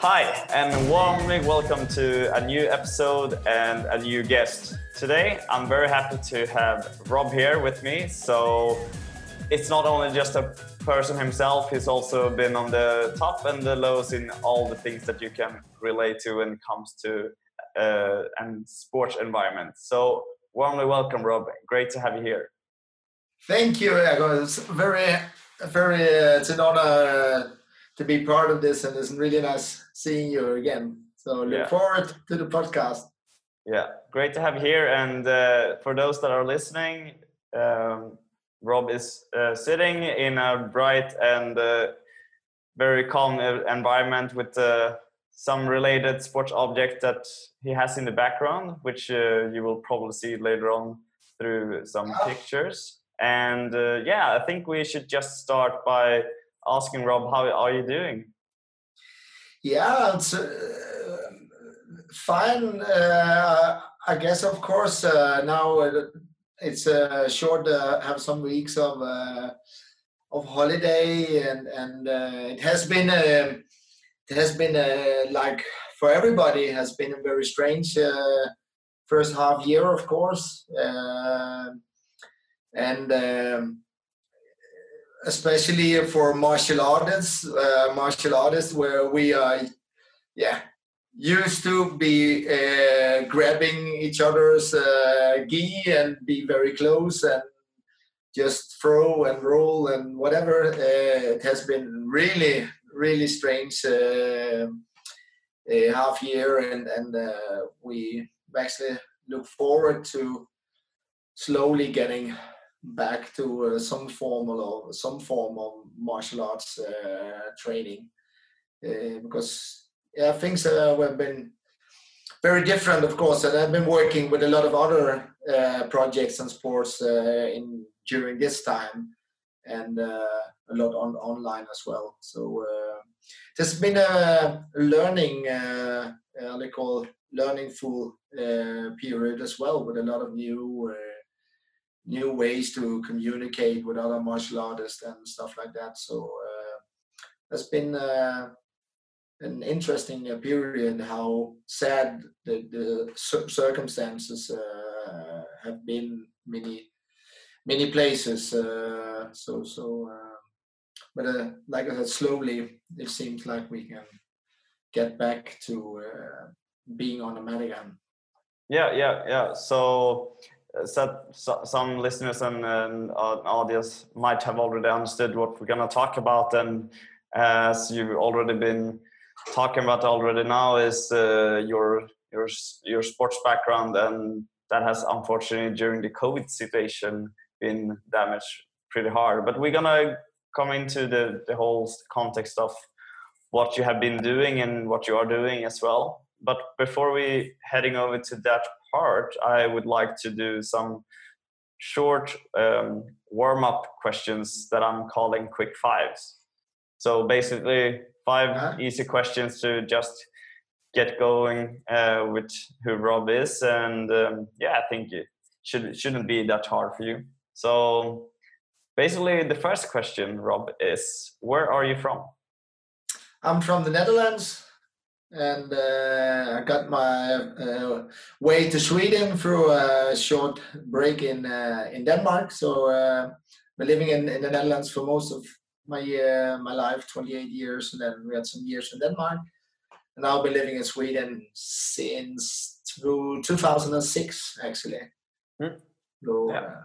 Hi, and warmly welcome to a new episode and a new guest. Today, I'm very happy to have Rob here with me. So, it's not only just a person himself, he's also been on the top and the lows in all the things that you can relate to when it comes to uh, and sports environment. So, warmly welcome, Rob. Great to have you here. Thank you, Ego. It's very, very, uh, it's an honor uh, to be part of this, and it's really nice seeing you again. So look Yeah. forward to the podcast. Yeah, great to have you here. And uh, for those that are listening, um, Rob is uh, sitting in a bright and uh, very calm environment with uh, some related sports object that he has in the background, which uh, you will probably see later on through some Ah. pictures. And uh, yeah, I think we should just start by asking Rob, how are you doing? Yeah, it's uh, fine. Uh, I guess, of course, uh, now it's uh, short. Uh, have some weeks of uh, of holiday, and and uh, it has been uh, it has been uh, like for everybody has been a very strange first half year, of course, and. Um, especially for martial artists, martial artists where we are, yeah, used to be uh, grabbing each other's uh, gi and be very close and just throw and roll and whatever. Uh, it has been really, really strange uh, uh, half year, and and uh, we actually look forward to slowly getting back to uh, some form of some form of martial arts training because yeah things uh, have been very different of course and I've been working with a lot of other uh, projects and sports uh, in during this time and uh, a lot on online as well so uh, there's been a learning uh, uh, they call learning full period as well with a lot of new new ways to communicate with other martial artists and stuff like that. So uh, it's been an interesting uh, period. How sad the, the circumstances uh, have been many many places. Uh, so so, uh, but uh, like I said, slowly it seems like we can get back to uh, being on the mat. Yeah, yeah, yeah. So, so, so some listeners and, and audience might have already understood what we're gonna talk about, and as you've already been talking about already now, is uh, your your your sports background, and that has unfortunately during the COVID situation been damaged pretty hard. But we're gonna come into the the whole context of what you have been doing and what you are doing as well. But before we heading over to that part, I would like to do some short um, warm up questions that I'm calling quick fives. So basically, 5 Uh-huh. easy questions to just get going uh, with who Rob is, and um, yeah, I think it should shouldn't be that hard for you. So basically, the first question, Rob, is where are you from? I'm from the Netherlands, and uh, I got my uh, way to Sweden through a short break in uh, in Denmark. So uh, been living in, in the Netherlands for most of my uh, my life, 28 years, and then we had some years in Denmark. And now I've been living in Sweden since two- 2006, actually. Hmm. So Yeah. uh,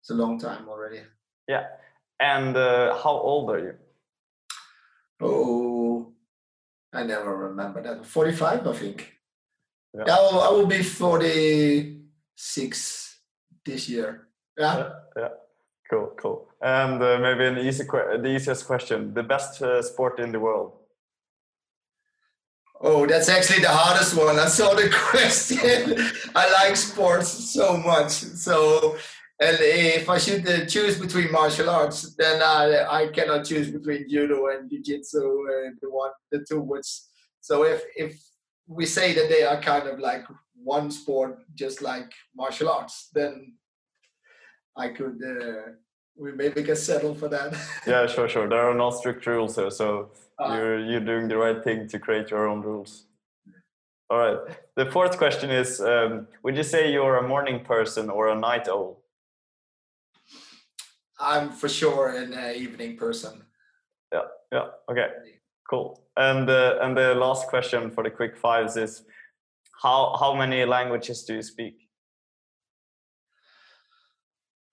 it's a long time already. Yeah, and uh, how old are you? Oh, I never remember that. 45, I think. Yeah. Yeah, I will, I will be 46 this year. Yeah. Yeah, yeah. Cool, cool. And uh, maybe an easy, the easiest question: the best uh, sport in the world. Oh, that's actually the hardest one. I saw the question. I like sports so much. So, and if I should uh, choose between martial arts, then I I cannot choose between judo and jiu-jitsu, the one, the two which. So if if we say that they are kind of like one sport, just like martial arts, then I could uh, we maybe can settle for that. yeah, sure, sure. There are no strict rules here, so uh, you're you're doing the right thing to create your own rules. All right. The fourth question is: um, Would you say you're a morning person or a night owl? I'm for sure an uh, evening person. Yeah. Yeah. Okay. Cool. And uh, and the last question for the quick fives is: How how many languages do you speak?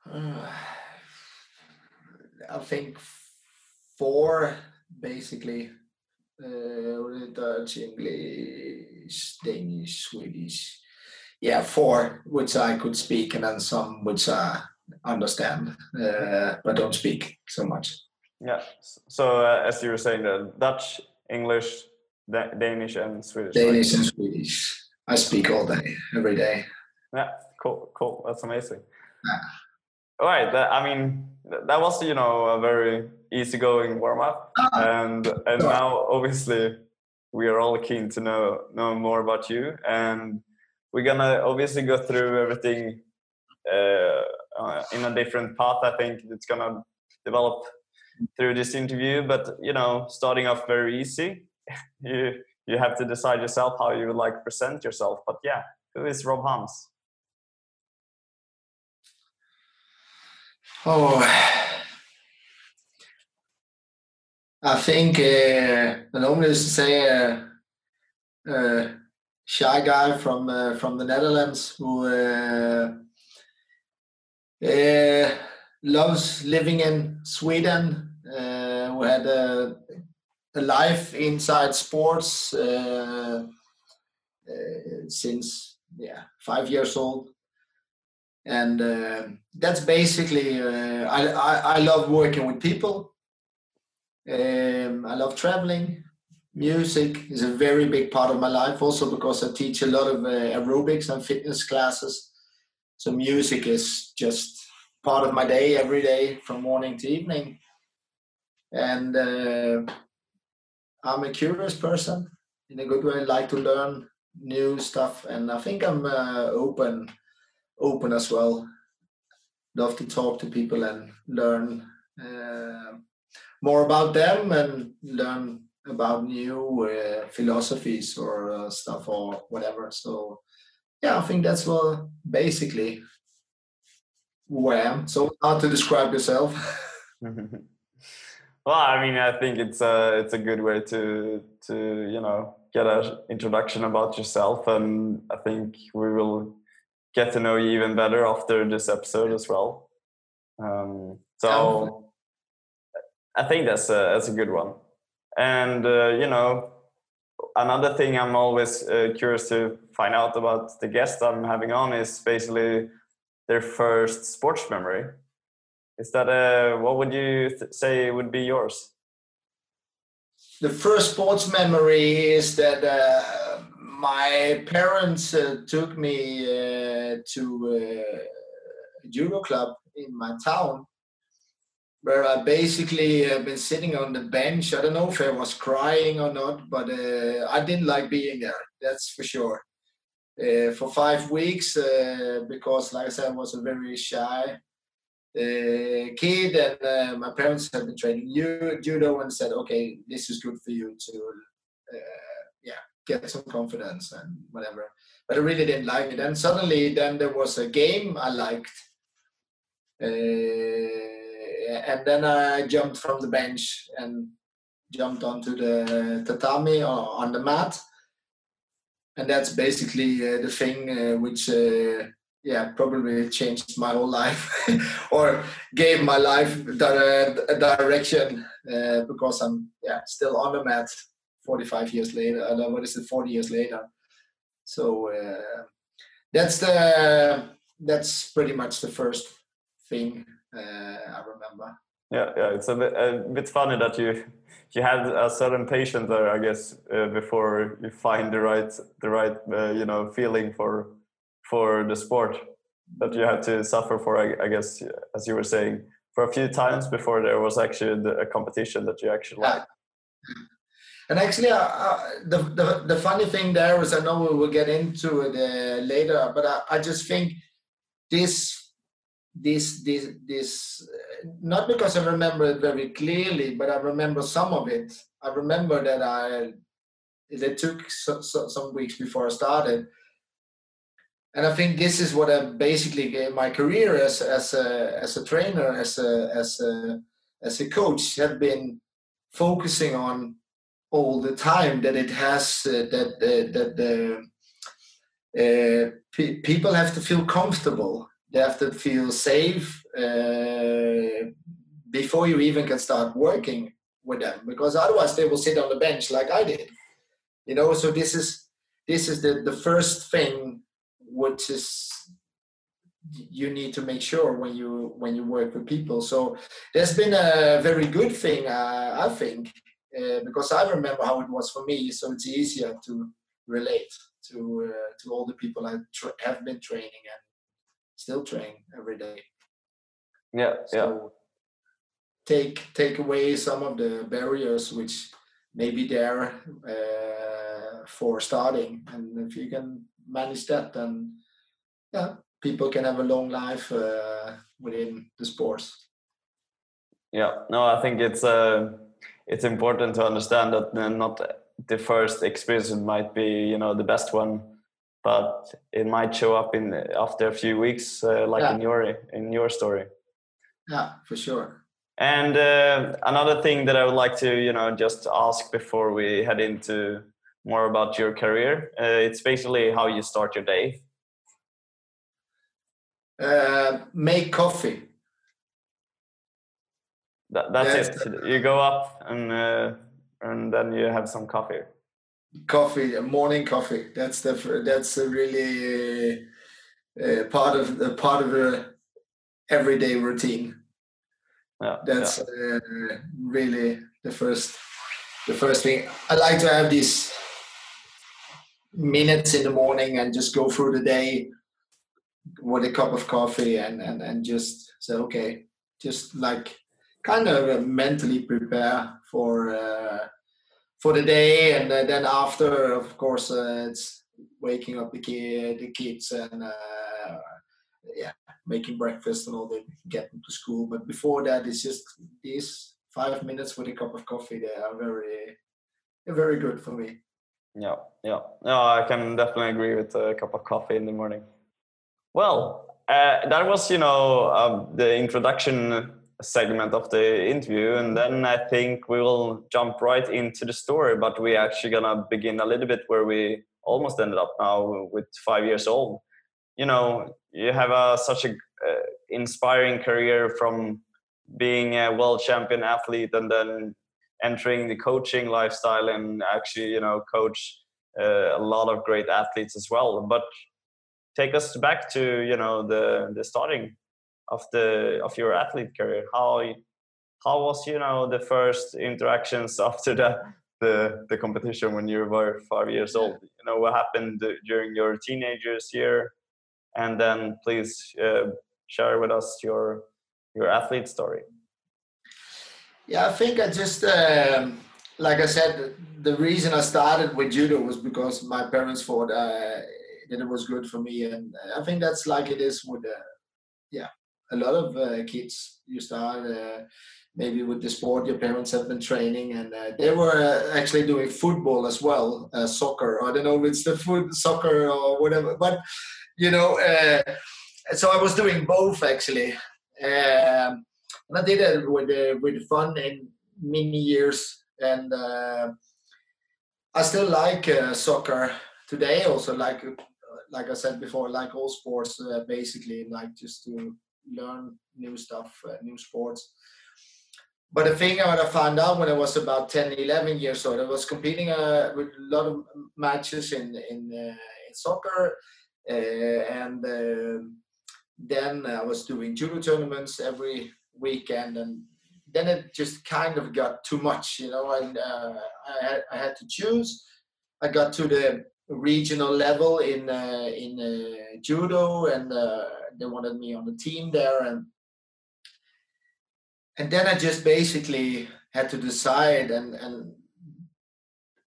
I think four basically. Uh, Dutch, English, Danish, Swedish. Yeah, four which I could speak, and then some which I understand uh, but don't speak so much. Yeah. So uh, as you were saying, the Dutch, English, da- Danish, and Swedish. Danish right? and Swedish. I speak all day, every day. Yeah. Cool. Cool. That's amazing. Yeah. All right. That, I mean, that was you know a very easygoing warm up, uh, and and now obviously we are all keen to know know more about you, and we're gonna obviously go through everything uh, uh, in a different path. I think it's gonna develop through this interview, but you know, starting off very easy, you you have to decide yourself how you would like to present yourself. But yeah, who is Rob Haans? Oh, I think uh, the normally is to say a uh, uh, shy guy from uh, from the Netherlands who uh, loves living in Sweden. who had a, a life inside sports since yeah five years old and uh, that's basically uh, I, I, I love working with people. Um, i love traveling. Music is a very big part of my life also because i teach a lot of uh, aerobics and fitness classes. So music is just part of my day every day from morning to evening. And uh, i'm a curious person. In a good way I like to learn new stuff. And i think i'm uh, open open as well. Love to talk to people and learn uh, more about them and learn about new uh, philosophies or uh, stuff or whatever. So yeah, I think that's what basically who I am. So hard to describe yourself. well, I mean, I think it's a it's a good way to to you know get an introduction about yourself, and I think we will get to know you even better after this episode as well. Um, so I think that's a, that's a good one. And, uh, you know, another thing I'm always uh, curious to find out about the guest I'm having on is basically their first sports memory. Is that uh, what would you say would be yours? The first sports memory is that uh, my parents uh, took me uh, to uh, judo club in my town where I basically have been sitting on the bench. I don't know if I was crying or not, but uh, I didn't like being there. That's for sure. Uh, for five weeks, uh, because, like I said, I was a very shy kid, and my parents had been training judo and said, "Okay, this is good for you to get some confidence and whatever. But I really didn't like it. And suddenly, then there was a game I liked, uh, and then I jumped from the bench and jumped onto the tatami or on the mat, and that's basically uh, the thing uh, which. Uh, yeah, probably changed my whole life or gave my life a direction uh, because I'm yeah still on the mat 45 years later. Uh, what is it? 40 years later. So uh, that's the that's pretty much the first thing uh, I remember. Yeah, yeah, it's a bit, a bit funny that you you had a certain patience there, I guess, uh, before you find the right the right uh, you know feeling for for the sport that you had to suffer for. I, I, guess, as you were saying, for a few times before there was actually the, a competition that you actually yeah. liked And actually, uh, uh, the, the the funny thing there is, I know we will get into it uh, later, but I, I just think this this this this not because I remember it very clearly, but I remember some of it. I remember that I it took so, so, some weeks before I started, and I think this is what I basically gave my career as as a as a trainer, as a as a as a coach, have been focusing on all the time. That it has uh, that uh, that the uh, pe- people have to feel comfortable they have to feel safe uh, before you even can start working with them because otherwise they will sit on the bench like i did you know so this is this is the the first thing which is you need to make sure when you when you work with people so there's been a very good thing uh, i think uh, because i remember how it was for me so it's easier to relate to uh, to all the people i tra- have been training and still train every day. Yeah, so yeah. Take take away some of the barriers which may be there uh, for starting, and if you can manage that, then yeah, people can have a long life uh, within the sports. Yeah, no, I think it's uh, it's important to understand that not the first experience might be you know the best one but it might show up in after a few weeks, uh, like yeah. in your in your story. Yeah, for sure. And uh, another thing that I would like to, you know, just ask before we head into more about your career, uh, it's basically how you start your day. Uh, make coffee. That, that's, that's it. You go up and uh, and then you have some coffee. Coffee morning coffee. That's the that's a really uh, part of the part of the everyday routine. Yeah, that's yeah. Uh, really the first the first thing. I like to have these minutes in the morning and just go through the day with a cup of coffee and and, and just say okay just like kind of mentally prepare for uh, for the day, and uh, then after, of course, uh, it's waking up the kid, the kids, and uh, yeah, making breakfast and all the getting to school. But before that, it's just these five minutes with a cup of coffee. They are very, very good for me. Yeah, yeah, no, I can definitely agree with a cup of coffee in the morning. Well, uh, that was, you know, um, the introduction segment of the interview and then i think we will jump right into the story but we're actually gonna begin a little bit where we almost ended up now with five years old. You know you have a, such a uh, inspiring career from being a world champion athlete and then entering the coaching lifestyle and actually you know coach uh, a lot of great athletes as well. But take us back to you know the the starting of the of your athlete career? How how was you know the first interactions after the the, the competition when you were five years old? You know what happened during your teenagers year? And then please uh, share with us your your athlete story. Yeah i think i just um, like i said the reason i started with judo was because my parents thought uh, that it was good for me. And i think that's like it is with uh, yeah a lot of uh, kids you start uh, maybe with the sport your parents have been training and uh, they were uh, actually doing football as well uh, soccer. I don't know if it's the foot soccer or whatever but you know uh, so i was doing both actually. Um, and i did it with with fun in many years and i still like soccer today. Also like like i said before like all sports basically like just to learn new stuff, uh, new sports. But the thing I found out when I was about 10, 11 years old, I was competing uh, with a lot of matches in in, uh, in soccer, uh, and uh, then I was doing judo tournaments every weekend, and then it just kind of got too much, you know. And uh, I had, I had to choose. I got to the regional level in in judo, and they wanted me on the team there and and then I just basically had to decide and and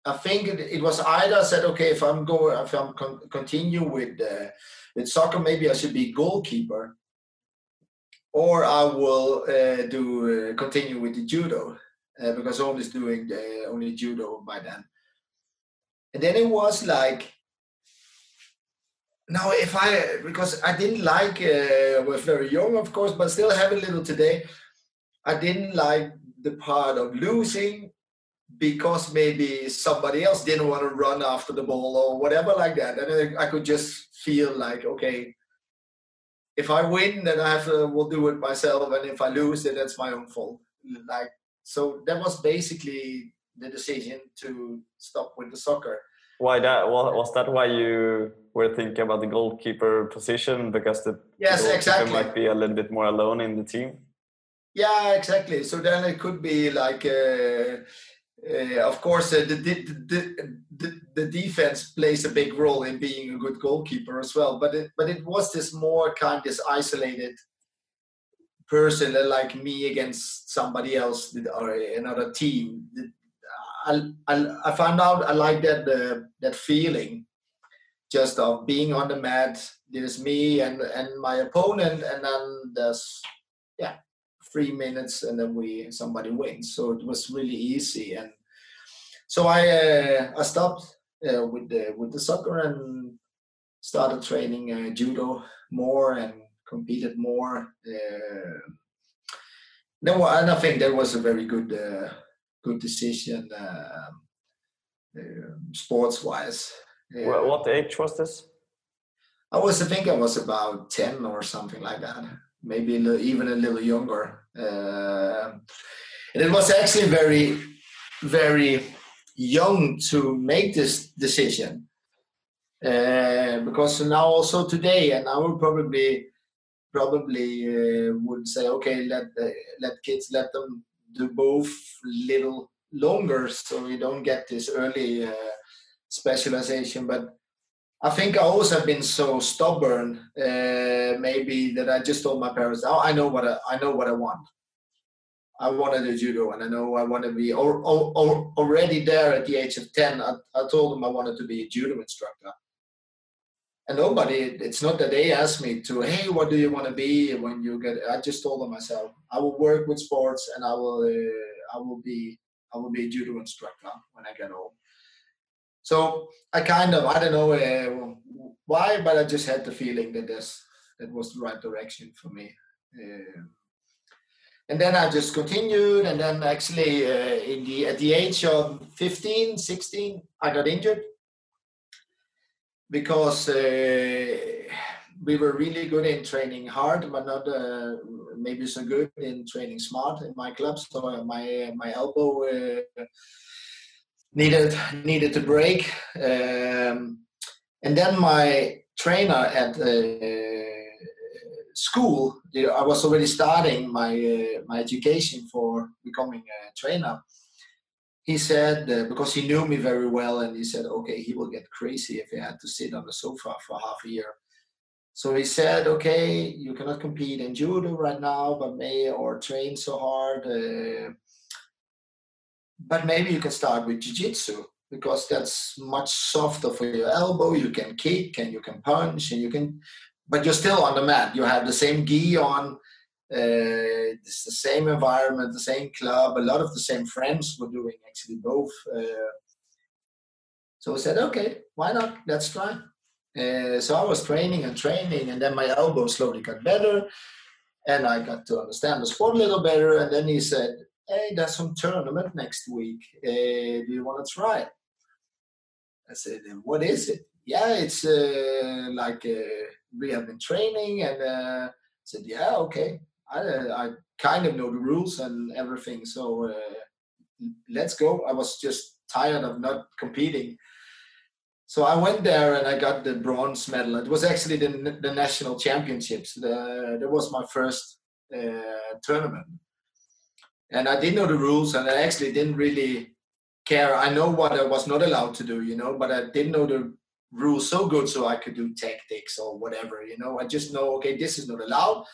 I think it, it, was either I said, okay, if I'm going, if I'm con- continue with uh, with soccer, maybe I should be goalkeeper, or I will uh, do uh, continue with the judo uh, because I was doing the, only judo by then. And then it was like, no, if I because I didn't like uh, was very young, of course, but still have a little today. I didn't like the part of losing because maybe somebody else didn't want to run after the ball or whatever like that. And I, I could just feel like, okay, if I win, then I have to will do it myself, and if I lose, then that's my own fault. Like so, that was basically the decision to stop with the soccer. Why that? Was that why you were thinking about the goalkeeper position because the yes, exactly might be a little bit more alone in the team? Yeah, exactly. So then it could be like. Uh, uh, of course, uh, the, the, the, the, defense plays a big role in being a good goalkeeper as well. But it, but it was this more kind of isolated person like me against somebody else or another team. I, I, found out I like that uh, that feeling just of being on the mat. There's me and and my opponent, and then there's yeah three minutes and then we somebody wins. So it was really easy, and so I uh, I stopped uh, with the with the soccer and started training uh, judo more and competed more. Uh, no, and I think that was a very good uh, good decision uh, sports wise. Well, what age was this? I was, I think, I was about ten or something like that maybe a little, even a little younger. Uh, and it was actually very, very young to make this decision. Uh, because now also today, and I would probably probably uh, would say, okay, let let kids let them do both little longer, so we don't get this early uh, specialization. But I think I always have been so stubborn, uh, maybe that I just told my parents, "Oh, I know what I, I know what I want. I want to do judo, and I know I want to be." Or, or, or already there at the age of ten, I, I told them I wanted to be a judo instructor. And nobody, it's not that they asked me to, "Hey, what do you want to be when you get?" I just told them myself, "I will work with sports, and I will, uh, I will be, I will be a judo instructor when I get old So I kind of I don't know uh, why, but I just had the feeling that this that was the right direction for me. Uh, and then I just continued, and then actually uh, in the at the age of 15, 16, I got injured because uh, we were really good in training hard, but not uh, maybe so good in training smart in my club. So uh, my my elbow needed needed to break. Um, and then my trainer at uh, school, I was already starting my uh, my education for becoming a trainer. He said uh, because he knew me very well, and he said, okay, he will get crazy if he had to sit on the sofa for half a year. So he said, okay, you cannot compete in judo right now, but may or train so hard. Uh, but maybe you can start with jiu-jitsu because that's much softer for your elbow you can kick and you can punch and you can but you're still on the mat you have the same gi on uh, it's the same environment the same club a lot of the same friends were doing actually both uh, so i said okay why not let's try uh, so i was training and training and then my elbow slowly got better and i got to understand the sport a little better and then he said hey, there's some tournament next week. Uh, do you want to try? I said, what is it? Yeah, it's uh, like uh, we have been training, and said, yeah, okay. I, I kind of know the rules and everything, so uh, let's go. I was just tired of not competing. So I went there and I got the bronze medal. It was actually the, the national championships. The, that was my first uh, tournament and I didn't know the rules, and I actually didn't really care. I know what I was not allowed to do, you know, but I didn't know the rules so good, so I could do tactics or whatever, you know. I just know, okay, this is not allowed,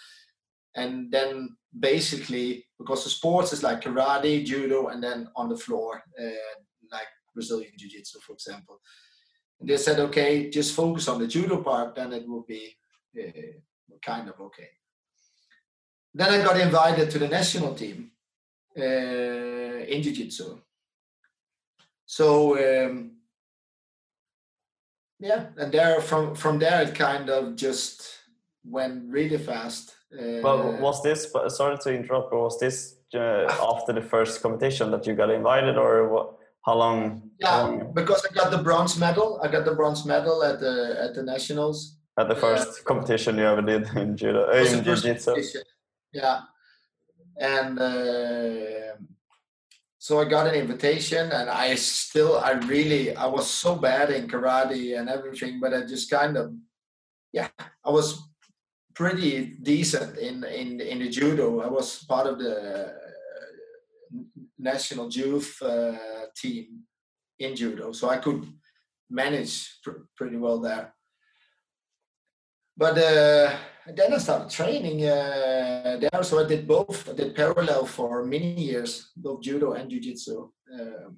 and then basically because the sports is like karate, judo, and then on the floor, uh, like Brazilian Jiu Jitsu, for example. And they said, okay, just focus on the judo part, then it will be uh, kind of okay. Then I got invited to the national team uh, in Jiu Jitsu. So um, yeah, and there from from there it kind of just went really fast. Uh, well, was this? Sorry to interrupt, but was this uh, after the first competition that you got invited, or what? How long? Yeah, how long? because I got the bronze medal. I got the bronze medal at the at the nationals. At the first uh, competition you ever did in judo, in jiu-jitsu. Yeah, and uh, so I got an invitation, and I still, I really, I was so bad in karate and everything, but I just kind of, yeah, I was pretty decent in in in the judo. I was part of the national youth uh, team in judo, so I could manage pr- pretty well there. But uh, then I started training uh, there, so I did both. I did parallel for many years, both judo and jiu-jitsu. Um,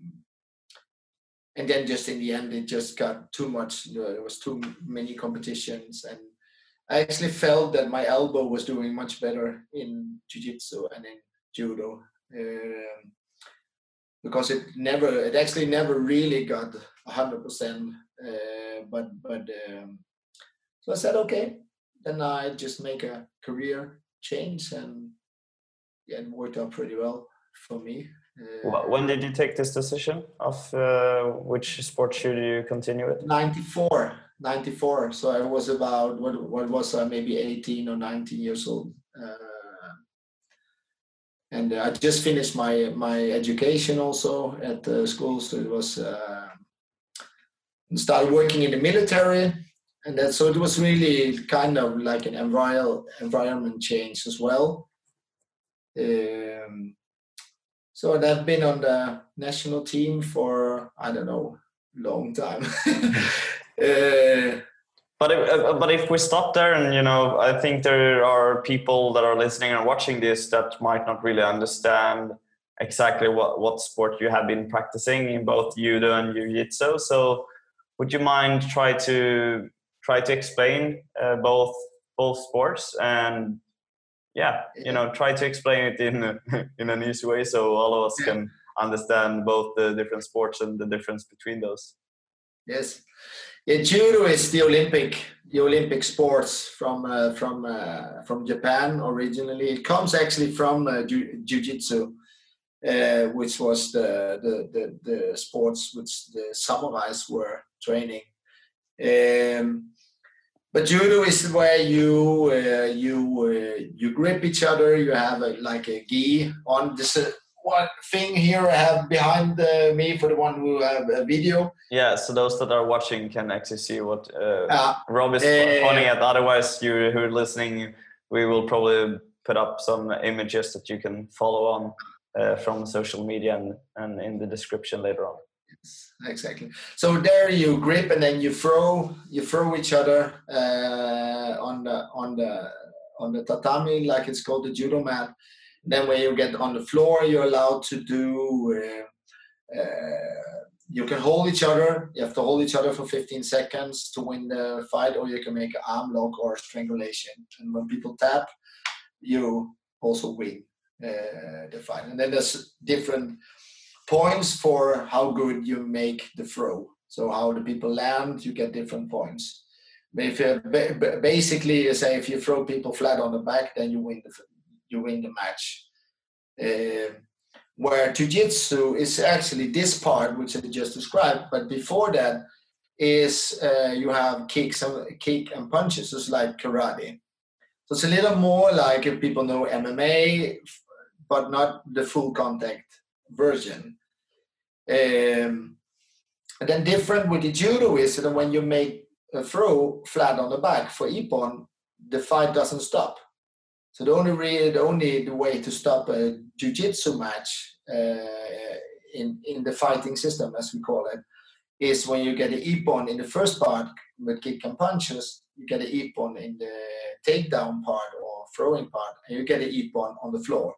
and then just in the end, it just got too much. There was too many competitions, and I actually felt that my elbow was doing much better in jiu-jitsu and in judo. Um, because it never, it actually never really got 100%. Uh, but but um, so I said, okay, then I just make a career change, and yeah, it worked out pretty well for me. Uh, when did you take this decision of uh, which sport should you continue with? 94, 94. So I was about what what was I maybe 18 or 19 years old. Uh, and I just finished my my education also at the school, so it was uh, started working in the military and that, so it was really kind of like an enviro- environment change as well. Um, so I've been on the national team for I don't know, long time. uh, but if, uh, but if we stop there, and you know, I think there are people that are listening and watching this that might not really understand exactly what what sport you have been practicing in both judo and jiu-jitsu. So, would you mind try to try to explain uh, both both sports and yeah you know try to explain it in in an easy way so all of us can understand both the different sports and the difference between those yes judo is the olympic the olympic sports from uh, from uh, from japan originally it comes actually from uh, jiu-jitsu uh, which was the, the, the the sports which the samurais were training um, but judo is where you uh, you uh, you grip each other. You have a, like a gi on this one thing here I have behind uh, me for the one who have a video. Yeah, so those that are watching can actually see what uh, Rob is pointing at. Otherwise, you who are listening, we will probably put up some images that you can follow on uh, from social media and, and in the description later on Yes, exactly. So there you grip and then you throw you throw each other uh, on the on the on the tatami, like it's called the judo mat. Then when you get on the floor, you're allowed to do. Uh, uh, you can hold each other. You have to hold each other for 15 seconds to win the fight, or you can make an arm lock or strangulation. And when people tap, you also win uh, the fight. And then there's different points for how good you make the throw. So how the people land, you get different points. If you, basically you say if you throw people flat on the back, then you win the you win the match. Uh, where jiu-jitsu is actually this part which I just described, but before that is uh, you have kicks and kick and punches, just like karate. So it's a little more like if people know MMA, but not the full contact version. Um, and then different with the judo is that when you make a throw flat on the back for ippon, the fight doesn't stop. So the only re- the only the way to stop a jiu-jitsu match uh, in in the fighting system, as we call it, is when you get an ippon in the first part with kick and punches, you get an ippon in the takedown part or throwing part, and you get an ippon on the floor.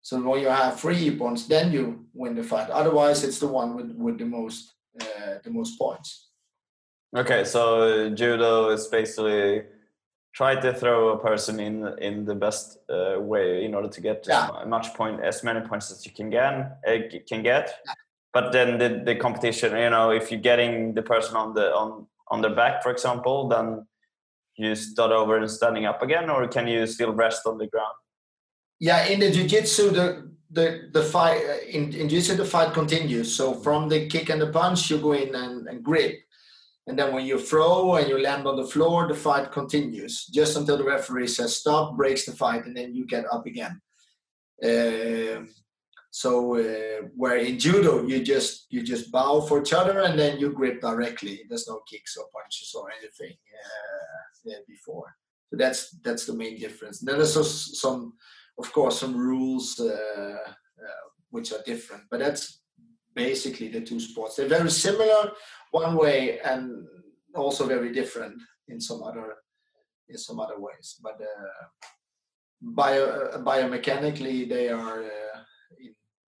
So when you have three points, then you win the fight. Otherwise, it's the one with, with the most uh, the most points. Okay, so judo is basically try to throw a person in in the best uh, way in order to get yeah. as much point as many points as you can get uh, can get. Yeah. But then the, the competition, you know, if you're getting the person on the on on their back, for example, then you start over and standing up again, or can you still rest on the ground? Yeah, in the jiu-jitsu, the the the fight uh, in, in jiu-jitsu the fight continues. So from the kick and the punch, you go in and, and grip, and then when you throw and you land on the floor, the fight continues just until the referee says stop, breaks the fight, and then you get up again. Uh, so uh, where in judo you just you just bow for each other and then you grip directly. There's no kicks or punches or anything uh, before. So that's that's the main difference. then there's also some, of course, some rules uh, uh, which are different, but that's basically the two sports. They're very similar one way and also very different in some other in some other ways. But uh, bio biomechanically, they are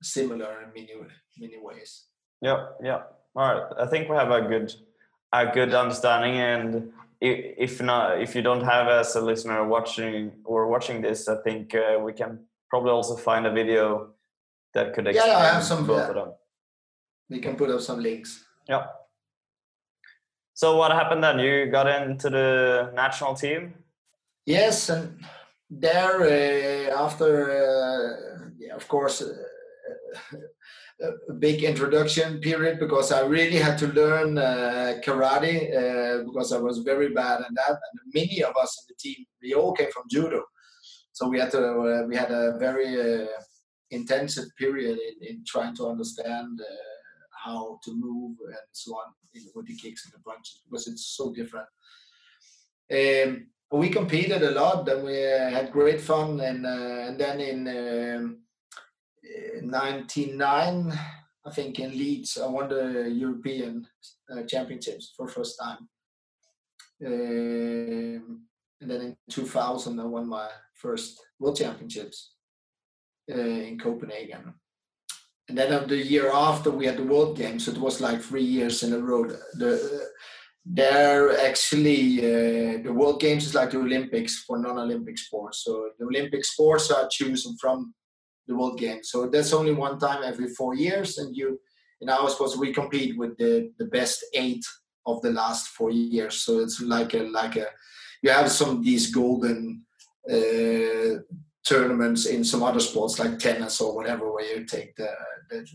similar in many many ways. Yeah, yeah. All right. I think we have a good a good understanding, and if not, if you don't have as a listener watching or watching this, I think uh, we can probably also find a video that could explain yeah, I have some, both yeah. of them. We can put up some links. Yeah. So what happened then? You got into the national team. Yes, and there uh, after, uh, yeah, of course, uh, a big introduction period because I really had to learn uh, karate uh, because I was very bad at that. And many of us in the team, we all came from judo, so we had to uh, we had a very uh, intensive period in, in trying to understand uh, how to move and so on with the kicks and the punches because it's so different. Um, we competed a lot and we had great fun and uh, and then in um, 99, I think in Leeds, I won the European uh, Championships for first time. Um, and then in 2000, I won my first World Championships uh, in Copenhagen. And then of the year after, we had the World Games. So it was like three years in a row. The, there actually uh, the World Games is like the Olympics for non-Olympic sports. So the Olympic sports are chosen from the World Games. So that's only one time every four years, and you and I was supposed to compete with the the best eight of the last four years. So it's like a like a you have some these golden uh, tournaments in some other sports like tennis or whatever where you take the, the,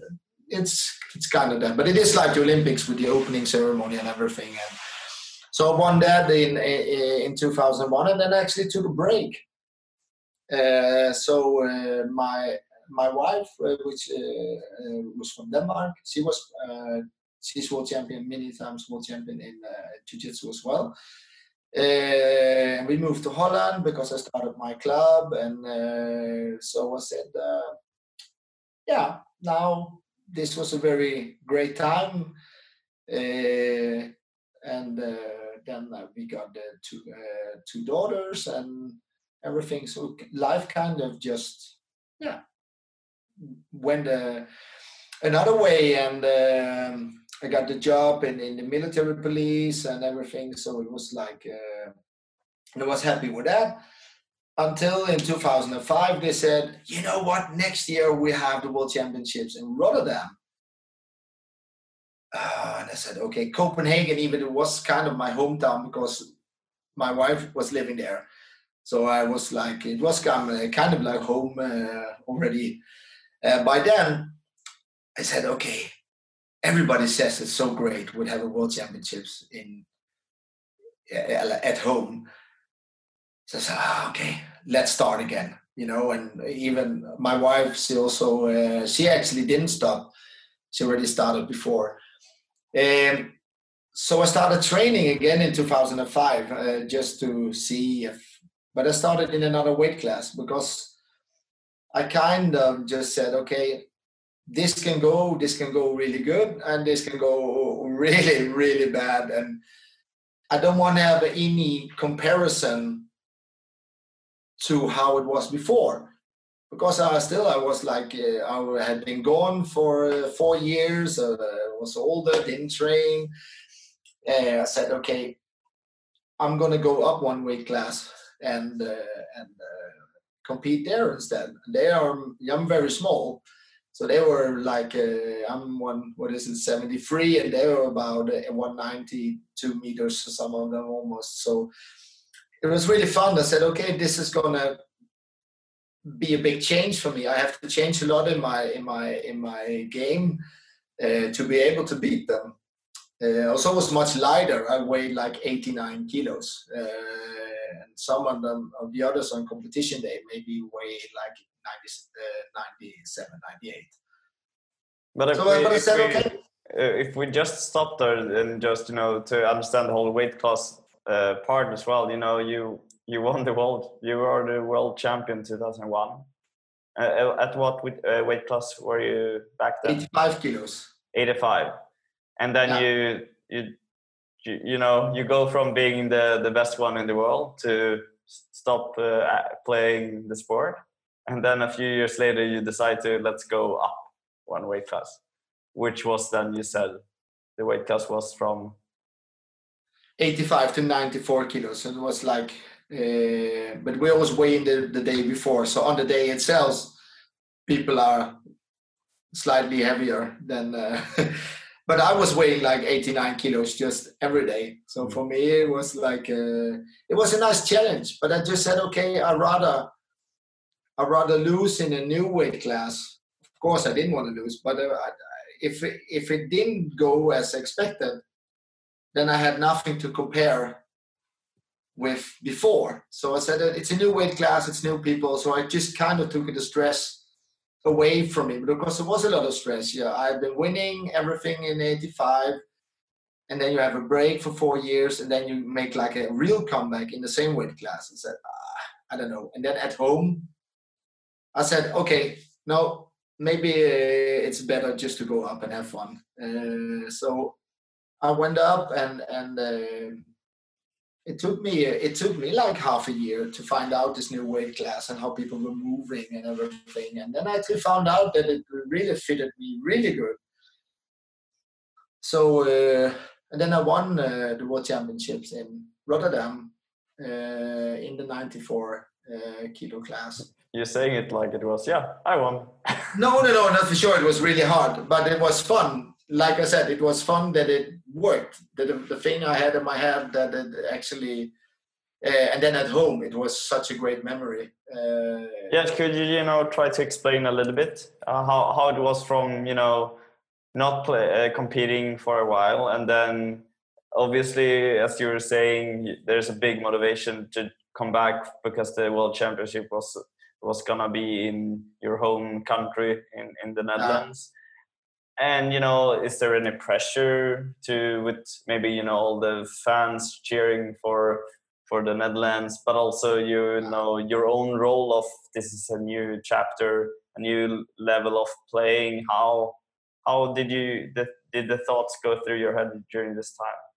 it's it's kind of that, but it is like the Olympics with the opening ceremony and everything. And so I won that in in 2001, and then actually took a break uh, so uh, my my wife, uh, which was from Denmark, she was she's world champion many times, world champion in jiu-jitsu as well. Uh, we moved to Holland because I started my club, and uh, so I said, uh, "Yeah, now this was a very great time." and then we got two two daughters, and everything. So life kind of just yeah went uh, another way, and um, I got the job in, in the military police and everything. So it was like uh, I was happy with that. Until in 2005, they said, you know what? Next year we have the World Championships in Rotterdam. Uh, and I said, okay, Copenhagen, even it was kind of my hometown because my wife was living there. So I was like, it was kind of, like home uh, already. Uh, by then, I said, okay, everybody says it's so great. We'd have a world championships in uh, at home. So ah, okay, let's start again. You know, and even my wife, she also, uh, she actually didn't stop. She already started before. Um, so I started training again in 2005 uh, just to see if but I started in another weight class because I kind of just said, okay, this can go, this can go really good, and this can go really, really bad. And I don't want to have any comparison to how it was before because I still I was like uh, I had been gone for uh, four years. Uh, was older, didn't train. Uh, I said, okay, I'm gonna go up one weight class and uh, and uh, compete there instead. They are I'm very small, so they were like I'm one what is it 73 and they were about 192 meters. Some of them almost so. It was really fun. I said, okay, this is gonna be a big change for me. I have to change a lot in my in my in my game uh, to be able to beat them. Uh, also, was much lighter. I weighed like 89 kilos, uh, and some of them of the others on competition day maybe weighed like 90, 97, 98. But if, so, we, but if, said, we, okay. uh, if we just stop there and just you know to understand the whole weight class uh, part as well, you know you you won the world. You were the world champion 2001. Uh, uh, at what uh, weight class were you back then? 85 kilos. 85, and then Yeah. you, you you you know you go from being the the best one in the world to stop uh, playing the sport, and then a few years later you decide to let's go up one weight class, which was then you said the weight class was from 85 to 94 kilos. And it was like, uh, but we always weigh in the, the day before. So on the day itself, people are slightly heavier than. Uh, but I was weighing like 89 kilos just every day. So for me, it was like uh, it was a nice challenge. But I just said, okay, I rather I rather lose in a new weight class. Of course, I didn't want to lose, but uh, if if it didn't go as expected, then I had nothing to compare with before. So I said it's a new weight class, it's new people. So I just kind of took the stress away from me because there was a lot of stress. Yeah, I've been winning everything in '85, and then you have a break for four years, and then you make like a real comeback in the same weight class. I said, ah, I don't know. And then at home, I said, okay, no, maybe uh, it's better just to go up and have fun. Uh, so I went up and and uh, it took me it took me like half a year to find out this new weight class and how people were moving and everything. And then I actually found out that it really fitted me really good. So uh, and then I won the world championships in Rotterdam in the 94 uh, kilo class. You're saying it like it was yeah I won. No, no, no, not for sure. It was really hard, but it was fun. Like I said, it was fun that it worked. That the, the thing I had in my head that it actually, uh, and then at home, it was such a great memory. Uh, Yes, could you you know try to explain a little bit uh, how how it was from you know not play, uh, competing for a while and then obviously as you were saying there's a big motivation to come back because the world championship was was gonna be in your home country in in the Netherlands. And you know, is there any pressure to with maybe you know all the fans cheering for for the Netherlands, but also you know your own role of this is a new chapter, a new level of playing. How how did you the, did the thoughts go through your head during this time?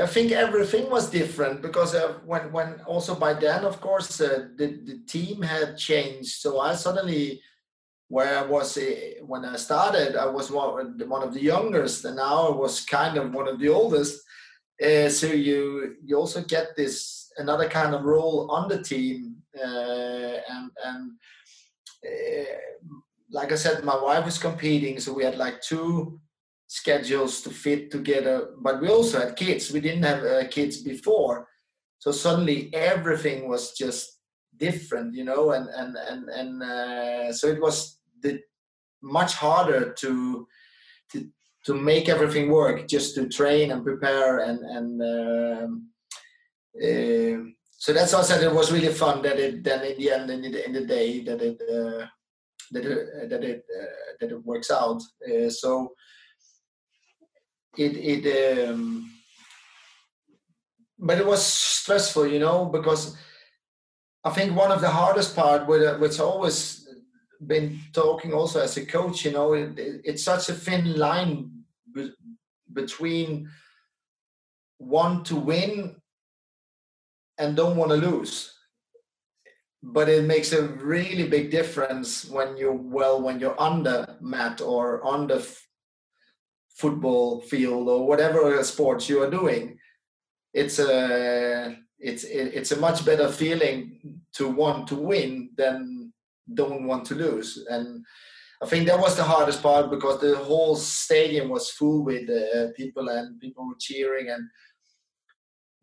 I think everything was different because uh, when when also by then, of course, uh, the the team had changed. So I suddenly, where I was uh, when I started, I was one one of the youngest, and now I was kind of one of the oldest. Uh, so you you also get this another kind of role on the team, uh, and and uh, like I said, my wife was competing, so we had like two schedules to fit together but we also had kids. We didn't have uh, kids before. So suddenly everything was just different you know and and and, and uh, so it was the, much harder to to to make everything work just to train and prepare and and um, uh, so that's I said it was really fun that it then in the end in the, in the day that it uh, that it that it uh, that it works out. Uh, so it it um, but it was stressful you know because i think one of the hardest part with which always been talking also as a coach you know it, it, it's such a thin line be, between want to win and don't want to lose. But it makes a really big difference when you're well when you're under mat or f- football field or whatever sports you are doing it's a it's it's a much better feeling to want to win than don't want to lose. And I think that was the hardest part because the whole stadium was full with uh, people and people were cheering and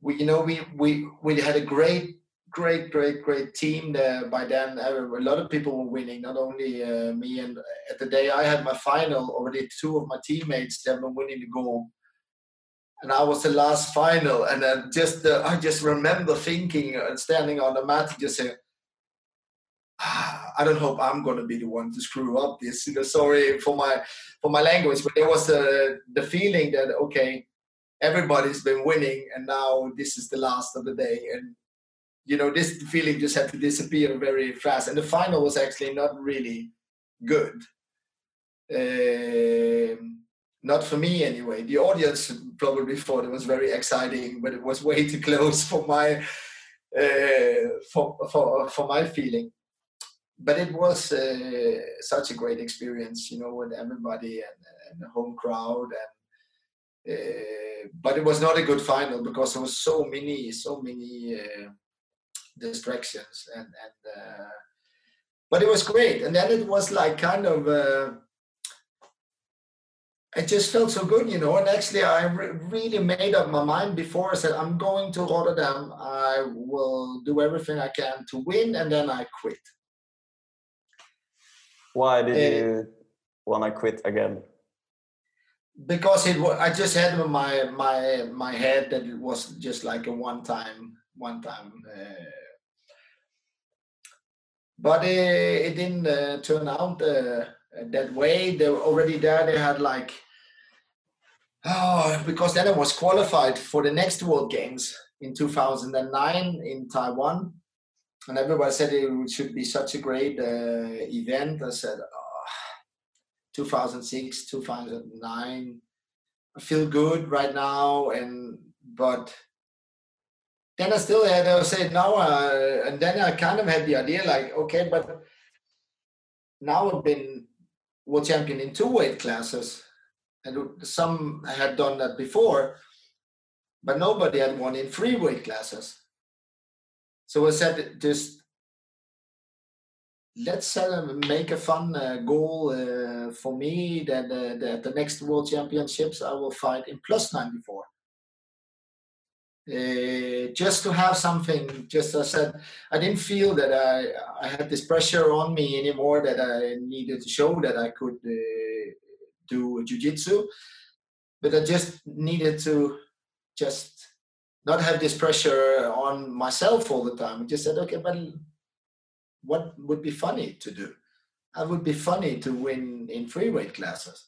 we you know we we we had a great great, great, great team there. By then, a lot of people were winning, not only uh, me. And at the day I had my final, already two of my teammates that were winning the goal, and I was the last final. And then just uh, I just remember thinking and uh, standing on the mat, just saying. Ah, I don't hope I'm going to be the one to screw up this. You know, sorry for my for my language, but there was the the feeling that okay, everybody's been winning, and now this is the last of the day, and you know, this feeling just had to disappear very fast. And the final was actually not really good. Uh, not for me anyway. The audience probably thought it was very exciting, but it was way too close for my uh, for, for for my feeling. But it was uh, such a great experience, you know, with everybody and, and the home crowd and. Uh, but it was not a good final because there was so many, so many uh, distractions and and uh, but it was great. And then it was like kind of uh, it just felt so good you know? And actually i re- really made up my mind before. I said i'm going to rotterdam. I will do everything i can to win and then i quit. Why did uh, you want to quit again? Because it was i just had in my my my head that it was just like a one time one time uh, but it, it didn't uh, turn out uh, that way. They were already there. They had like, oh, because then I was qualified for the next World Games in 2009 in Taiwan, and everybody said it should be such a great uh, event. I said, oh, 2006, 2009. I feel good right now, and but then I still had to say now, uh, and then I kind of had the idea like, okay, but now I've been world champion in two weight classes, and some had done that before, but nobody had won in three weight classes. So I said, just let's uh, make a fun uh, goal uh, for me that, uh, that the next world championships I will fight in plus 94 uh, just to have something just I said I didn't feel that I, I had this pressure on me anymore that I needed to show that I could uh, do jiu-jitsu. But I just needed to just not have this pressure on myself all the time. I just said okay but what would be funny to do? I would be funny to win in free weight classes?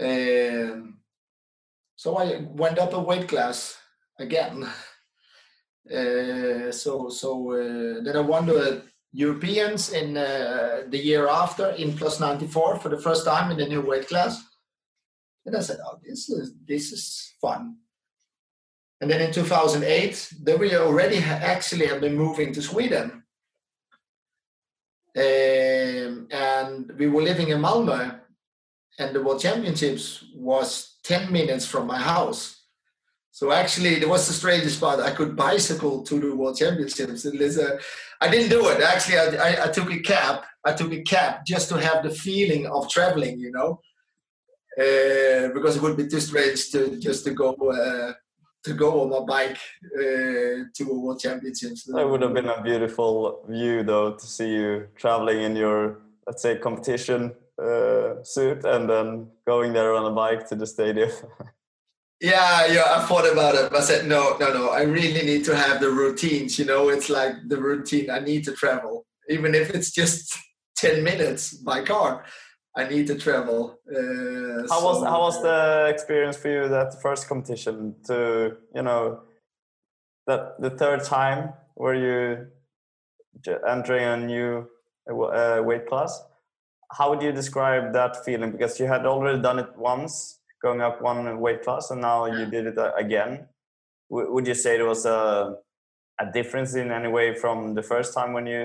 Um, so I went up a weight class again. Uh, so so uh, then I won the Europeans in uh, the year after in plus 94 for the first time in the new weight class. And I said, oh, this is this is fun. And then in 2008, then we already actually have been moving to Sweden. Um, and we were living in Malmö, and the World Championships was 10 minutes from my house. So actually, it was the strangest part. I could bicycle to the World Championships. And a, I didn't do it. Actually, I, I, I, took a cab. I took a cab just to have the feeling of traveling, you know, uh, because it would be too strange to just to go uh, to go on my bike uh, to a World Championships. That would have been a beautiful view, though, to see you traveling in your, let's say, competition uh, suit and then going there on a bike to the stadium. Yeah, yeah, I thought about it. But I said, no, no, no. I really need to have the routines. You know, it's like the routine. I need to travel, even if it's just ten minutes by car. I need to travel. Uh, how so, was how was the experience for you that first competition? To you know, that the third time were you entering a new uh, weight class? How would you describe that feeling? Because you had already done it once going up one weight class, and now you did it uh, again. would you say it was a a difference in any way from the first time when you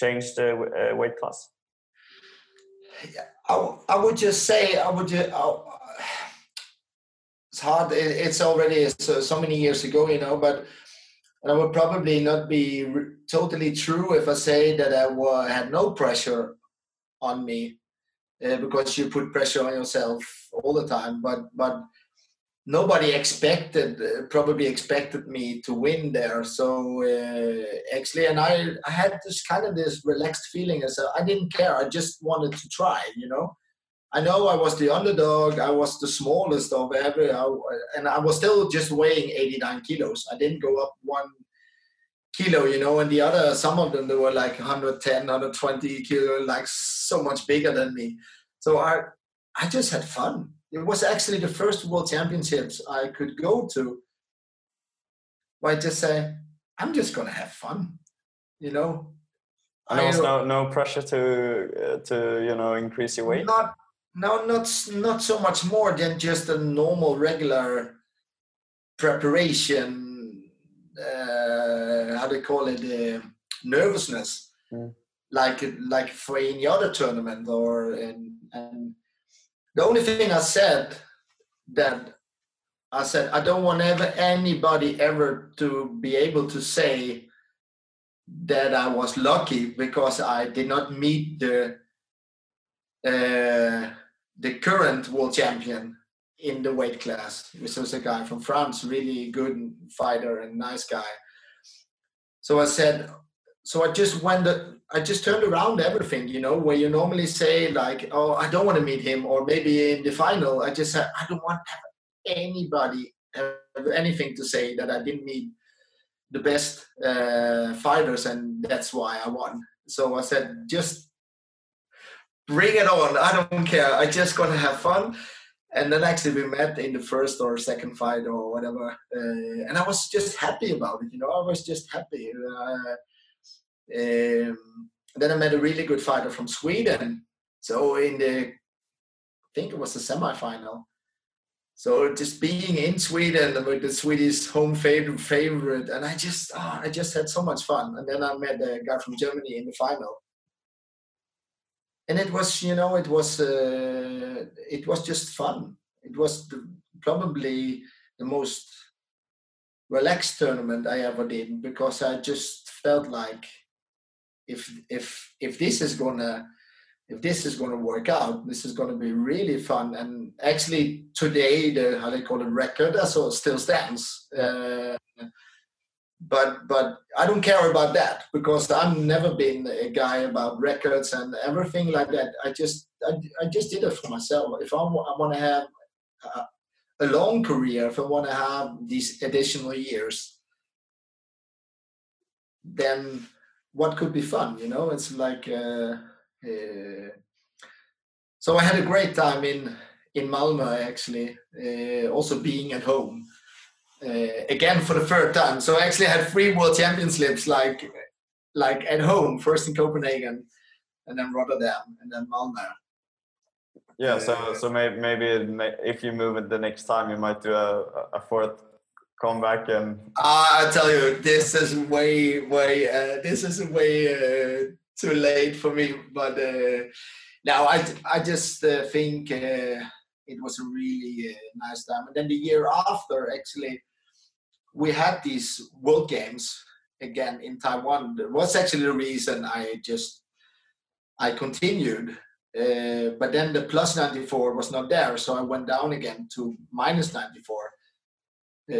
changed the uh, weight class? Yeah, I, I would just say I would it's hard. It's already so, so many years ago, you know, but and I would probably not be totally true if I say that I had no pressure on me uh, because you put pressure on yourself all the time. But but nobody expected uh, probably expected me to win there. So uh, actually, and I I had this kind of this relaxed feeling as I didn't care. I just wanted to try, you know. I know I was the underdog. I was the smallest of every, and I was still just weighing 89 kilos. I didn't go up one kilo, you know, and the other, some of them, they were like 110, 120 kilo, like so much bigger than me. So I, I just had fun. It was actually the first World Championships I could go to. Where I just say, I'm just gonna have fun, you know. And there was no no pressure to uh, to you know increase your weight. Not no, not not so much more than just a normal, regular preparation. Uh, how do you call it? Uh, nervousness, mm. like like for any other tournament. Or in, and the only thing I said that I said I don't want ever anybody ever to be able to say that I was lucky because I did not meet the. Uh, the current world champion in the weight class, which was a guy from France, really good fighter and nice guy. So I said, so I just went, I just turned around everything, you know, where you normally say like, oh, I don't want to meet him, or maybe in the final, I just said, I don't want anybody have anything to say that I didn't meet the best uh, fighters, and that's why I won. So I said, just bring it on. I don't care. I just gonna have fun. And then actually we met in the first or second fight or whatever, uh, and I was just happy about it. You know, I was just happy. Uh, um, then I met a really good fighter from Sweden. So in the, I think it was the semifinal. So just being in Sweden with the Swedish home favorite, favorite, and I just, oh, I just had so much fun. And then I met a guy from Germany in the final and it was you know it was uh, it was just fun. It was the, probably the most relaxed tournament i ever did because i just felt like if if if this is gonna if this is gonna work out this is gonna be really fun. And actually today the how they call it record so still stands. Uh, but but I don't care about that because I've never been a guy about records and everything like that. I just I, I just did it for myself. If I, I want to have a, a long career, if I want to have these additional years, then what could be fun? You know, it's like. Uh, uh, so I had a great time in in Malmö actually, uh, also being at home uh, again for the third time. So I actually had three World Championships like like at home, first in Copenhagen, and then Rotterdam, and then Malmö. Yeah, so uh, so maybe maybe if you move it the next time, you might do a, a fourth comeback and. Uh, I tell you, this is way way uh, this is way uh, too late for me. But uh, now I I just uh, think uh, it was a really uh, nice time. And then the year after, actually, we had these World Games again in Taiwan. That was actually the reason I just I continued. Uh, but then the plus 94 was not there, so I went down again to minus 94. Uh,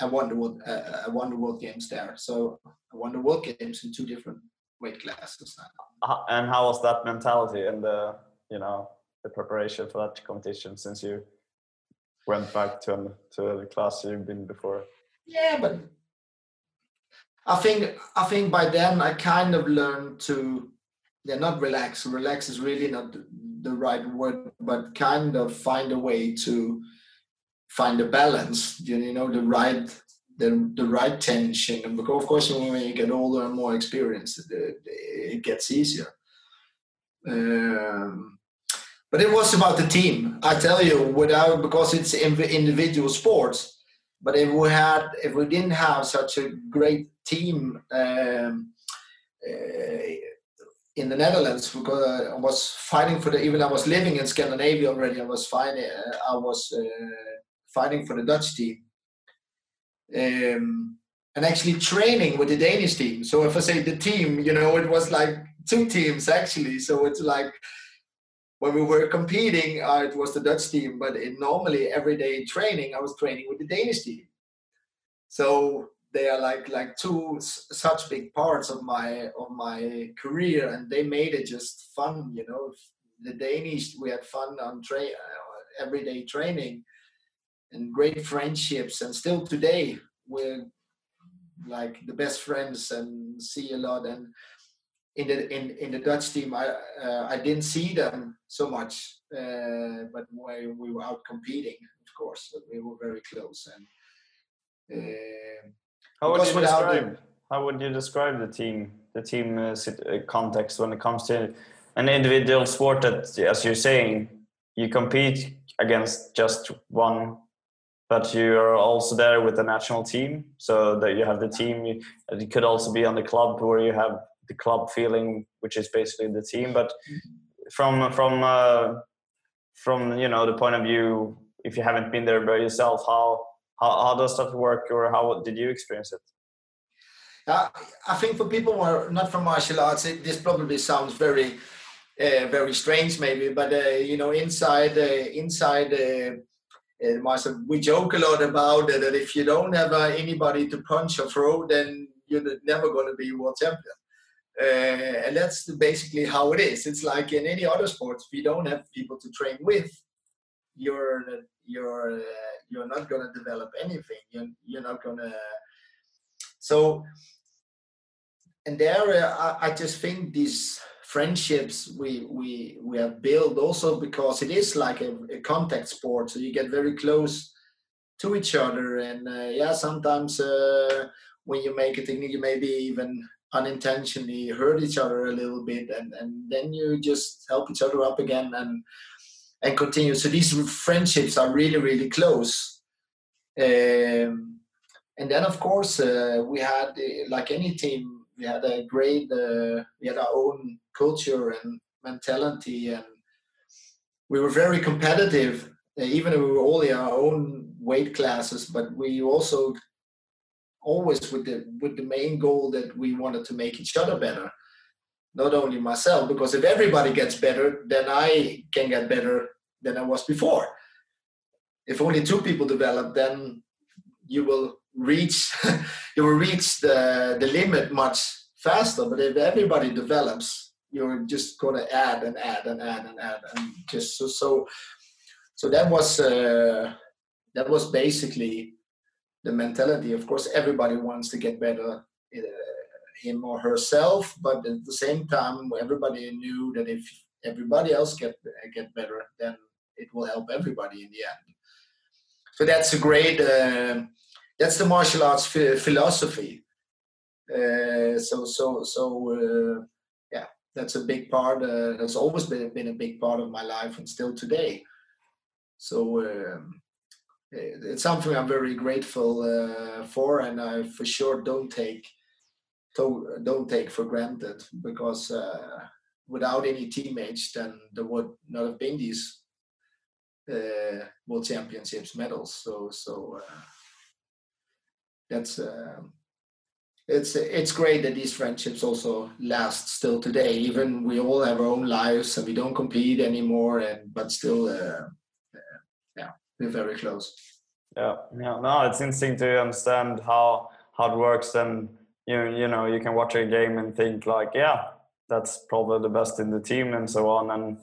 I won the world, uh, I won the world games there. So I won the world games in two different weight classes. And how was that mentality and the you know the preparation for that competition since you went back to to the class you've been before? Yeah, but I think I think by then I kind of learned to they're yeah not relax. Relax is really not the right word, but kind of find a way to find a balance. You know, the right the the right tension. And because of course, when you get older and more experienced, it, it gets easier. Um, but it was about the team. I tell you, without because it's individual sports. but if we had, if we didn't have such a great team um, uh, in the Netherlands, because I was fighting for the. Even I was living in Scandinavia already. I was fighting. Uh, I was uh, fighting for the Dutch team. Um, and actually training with the Danish team. So if I say the team, you know, it was like two teams actually. So it's like when we were competing, uh, it was the Dutch team, but in normally everyday training, I was training with the Danish team. So they are like like two such big parts of my of my career, and they made it just fun. You know, the Danish we had fun on train uh, everyday training and great friendships, and still today we're like the best friends and see a lot and in the in, in the Dutch team, I uh, I didn't see them so much, uh, but when we were out competing, of course, but we were very close. And uh, how would you describe how would you describe the team the team uh, uh, context when it comes to an individual sport that, as you're saying, you compete against just one but you are also there with the national team so that you have the team you, you could also be on the club where you have the club feeling, which is basically the team. But from from uh, from you know the point of view, if you haven't been there by yourself, how how, how does that work, or how did you experience it? Uh, I think for people who are not from martial arts, it, this probably sounds very uh, very strange, maybe. But uh, you know, inside uh, inside. Uh, uh we joke a lot about that if you don't have anybody to punch or throw, then you're never going to be world champion. Uh, and that's basically how it is. It's like in any other sports, if you don't have people to train with, you're you're uh, you're not going to develop anything. You're you're not going to. So, and there, uh, I, I just think these friendships we we we have built also because it is like a, a contact sport, so you get very close to each other, and uh, yeah, sometimes uh, when you make a technique, you maybe even unintentionally hurt each other a little bit and, and then you just help each other up again and and continue. So these friendships are really really close. Um, and then of course uh, we had uh, like any team we had a great uh, we had our own culture and mentality and we were very competitive uh, even if we were all in our own weight classes but we also always with the with the main goal that we wanted to make each other better. Not only myself because if everybody gets better then i can get better than i was before. If only two people develop then you will reach you will reach the the limit much faster. But if everybody develops you're just going to add and add and add and add and just so so so that was uh, that was basically the mentality. Of course, everybody wants to get better, uh, him or herself, but at the same time, everybody knew that if everybody else get get better, then it will help everybody in the end. So that's a great. Uh, that's the martial arts philosophy. Uh, so so so uh, yeah, that's a big part. Uh, that's always been been a big part of my life and still today. So um, it's something I'm very grateful uh, for, and I for sure don't take to, don't take for granted because uh, without any teammates, then there would not have been these uh, world championships medals. So so that's it's it's great that these friendships also last still today. Even we all have our own lives and we don't compete anymore, and but still we're very close. Yeah, yeah. No, it's interesting to understand how how it works, and you you know you can watch a game and think like, yeah, that's probably the best in the team, and so on, and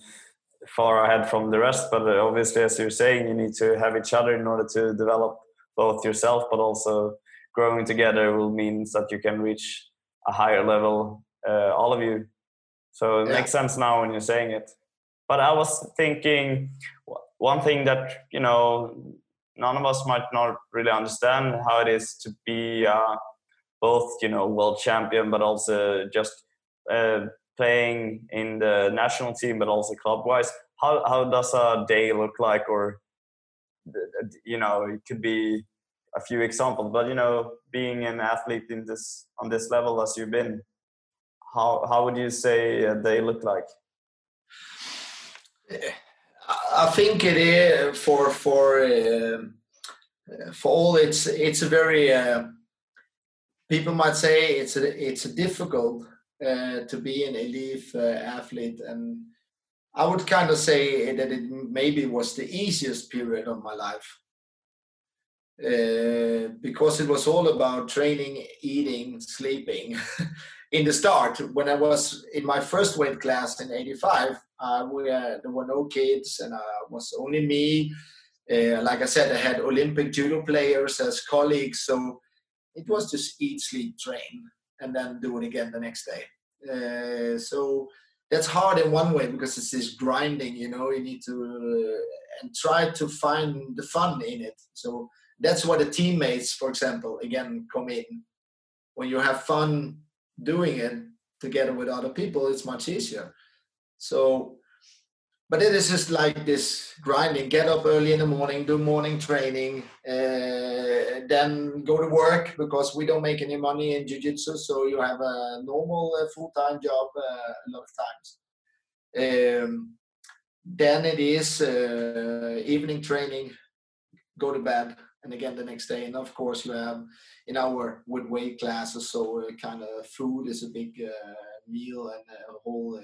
far ahead from the rest. But uh, obviously, as you're saying, you need to have each other in order to develop both yourself, but also growing together will means that you can reach a higher level, uh, all of you. So it yeah. makes sense now when you're saying it. But I was thinking one thing that you know none of us might not really understand how it is to be uh, both you know world champion but also just uh, playing in the national team but also club wise how, how does a day look like or you know it could be a few examples, but you know, being an athlete in this on this level as you've been, how how would you say they look like? I think it is for for uh, for all it's it's a very uh, people might say it's a it's a difficult uh, to be an elite uh, athlete and I would kind of say that it maybe was the easiest period of my life uh, because it was all about training, eating, sleeping. in the start, when I was in my first weight class in '85, uh, we, there were no kids and uh, was only me. Uh, like I said, I had Olympic judo players as colleagues, so it was just eat, sleep, train, and then do it again the next day. Uh, so that's hard in one way because it's this grinding you know you need to uh, and try to find the fun in it so that's where the teammates for example again come in when you have fun doing it together with other people it's much easier. So but it is just like this grinding. Get up early in the morning do morning training uh, then go to work because we don't make any money in jiu-jitsu so you have a normal uh, full-time job uh, a lot of times. Um, then it is uh, evening training go to bed and again the next day and of course you have in our with weight classes so uh, kind of food is a big uh, meal and a whole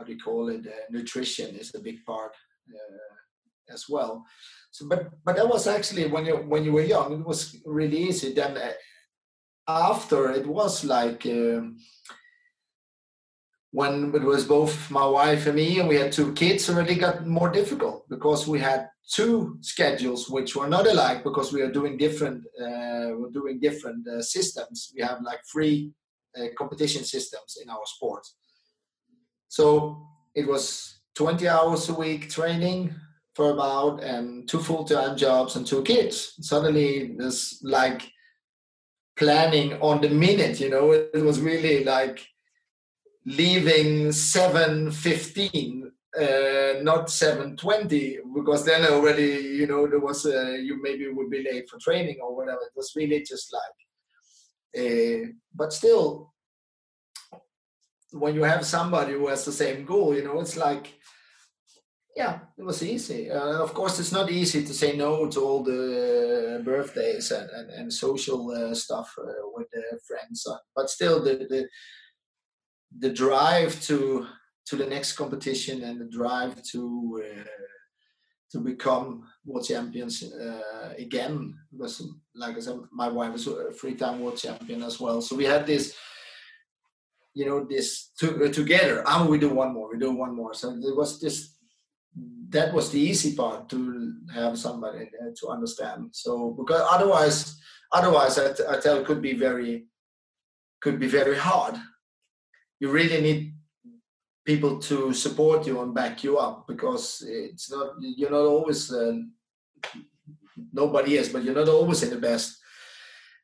how do you call it? Uh, nutrition is a big part uh, as well. So, but but that was actually when you when you were young, it was really easy. Then uh, after it was like. Um, when it was both my wife and me and we had two kids already got more difficult because we had two schedules which were not alike because we are doing different uh, we're doing different uh, systems we have like three uh, competition systems in our sport so it was 20 hours a week training for about and two full-time jobs and two kids. Suddenly there's like planning on the minute, you know, it was really like leaving 7.15 uh, not 7.20 because then already you know there was a, you maybe would be late for training or whatever it was really just like uh, but still when you have somebody who has the same goal, you know, it's like, yeah, it was easy. Uh, of course, it's not easy to say no to all the birthdays and, and, and social uh, stuff uh, with friends, uh, but still, the, the the drive to to the next competition and the drive to uh, to become world champions uh, again was like I said, my wife was a three-time world champion as well. So we had this you know this to, uh, together. And we do one more we do one more. So it was this that was the easy part to have somebody to understand. So because otherwise otherwise I, t- I tell could be very could be very hard you really need people to support you and back you up because it's not you're not always uh, nobody is but you're not always in the best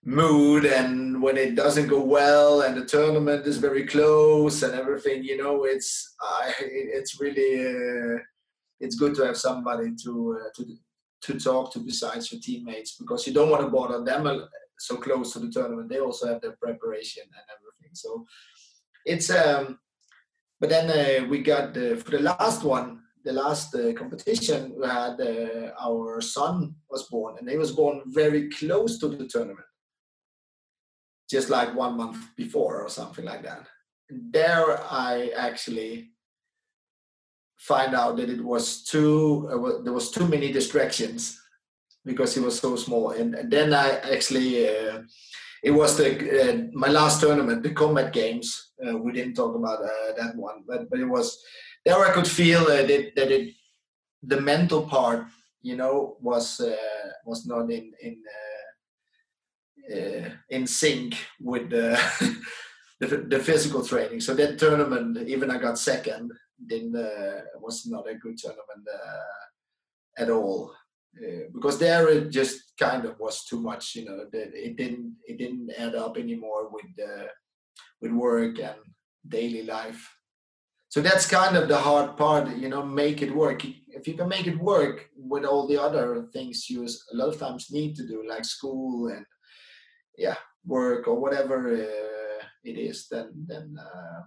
mood. And when it doesn't go well and the tournament is very close and everything you know it's it's really uh, it's good to have somebody to uh, to to talk to besides your teammates because you don't want to bother them so close to the tournament. They also have their preparation and everything. So it's um but then uh, we got the, for the last one the last uh, competition we had uh, our son was born and he was born very close to the tournament just like one month before or something like that. There, I actually find out that it was too uh, there was too many distractions because he was so small, and, and then I actually uh, it was the uh, my last tournament, the combat games. Uh, we didn't talk about uh, that one, but but it was there. I could feel that that it the mental part, you know, was was not in in in sync with the, the, the physical training. So that tournament, even I got second, didn't uh, was not a good tournament uh, at all. Because there it just kind of was too much, you know. That it didn't it didn't add up anymore with uh, with work and daily life. so that's kind of the hard part you know make it work if you can make it work with all the other things you a lot of times need to do like school and yeah work or whatever uh, it is then then uh,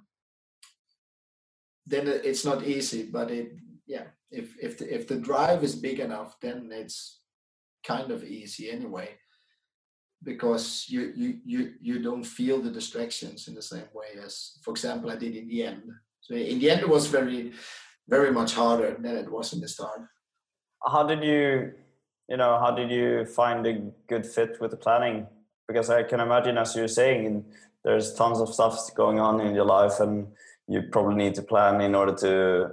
then it's not easy but it yeah if if the, if the drive is big enough then it's kind of easy anyway because you you you you don't feel the distractions in the same way as for example i did in the end so in the end, it was very, very much harder than it was in the start. How did you, you know, how did you find a good fit with the planning? Because I can imagine, as you're saying, there's tons of stuff going on in your life, and you probably need to plan in order to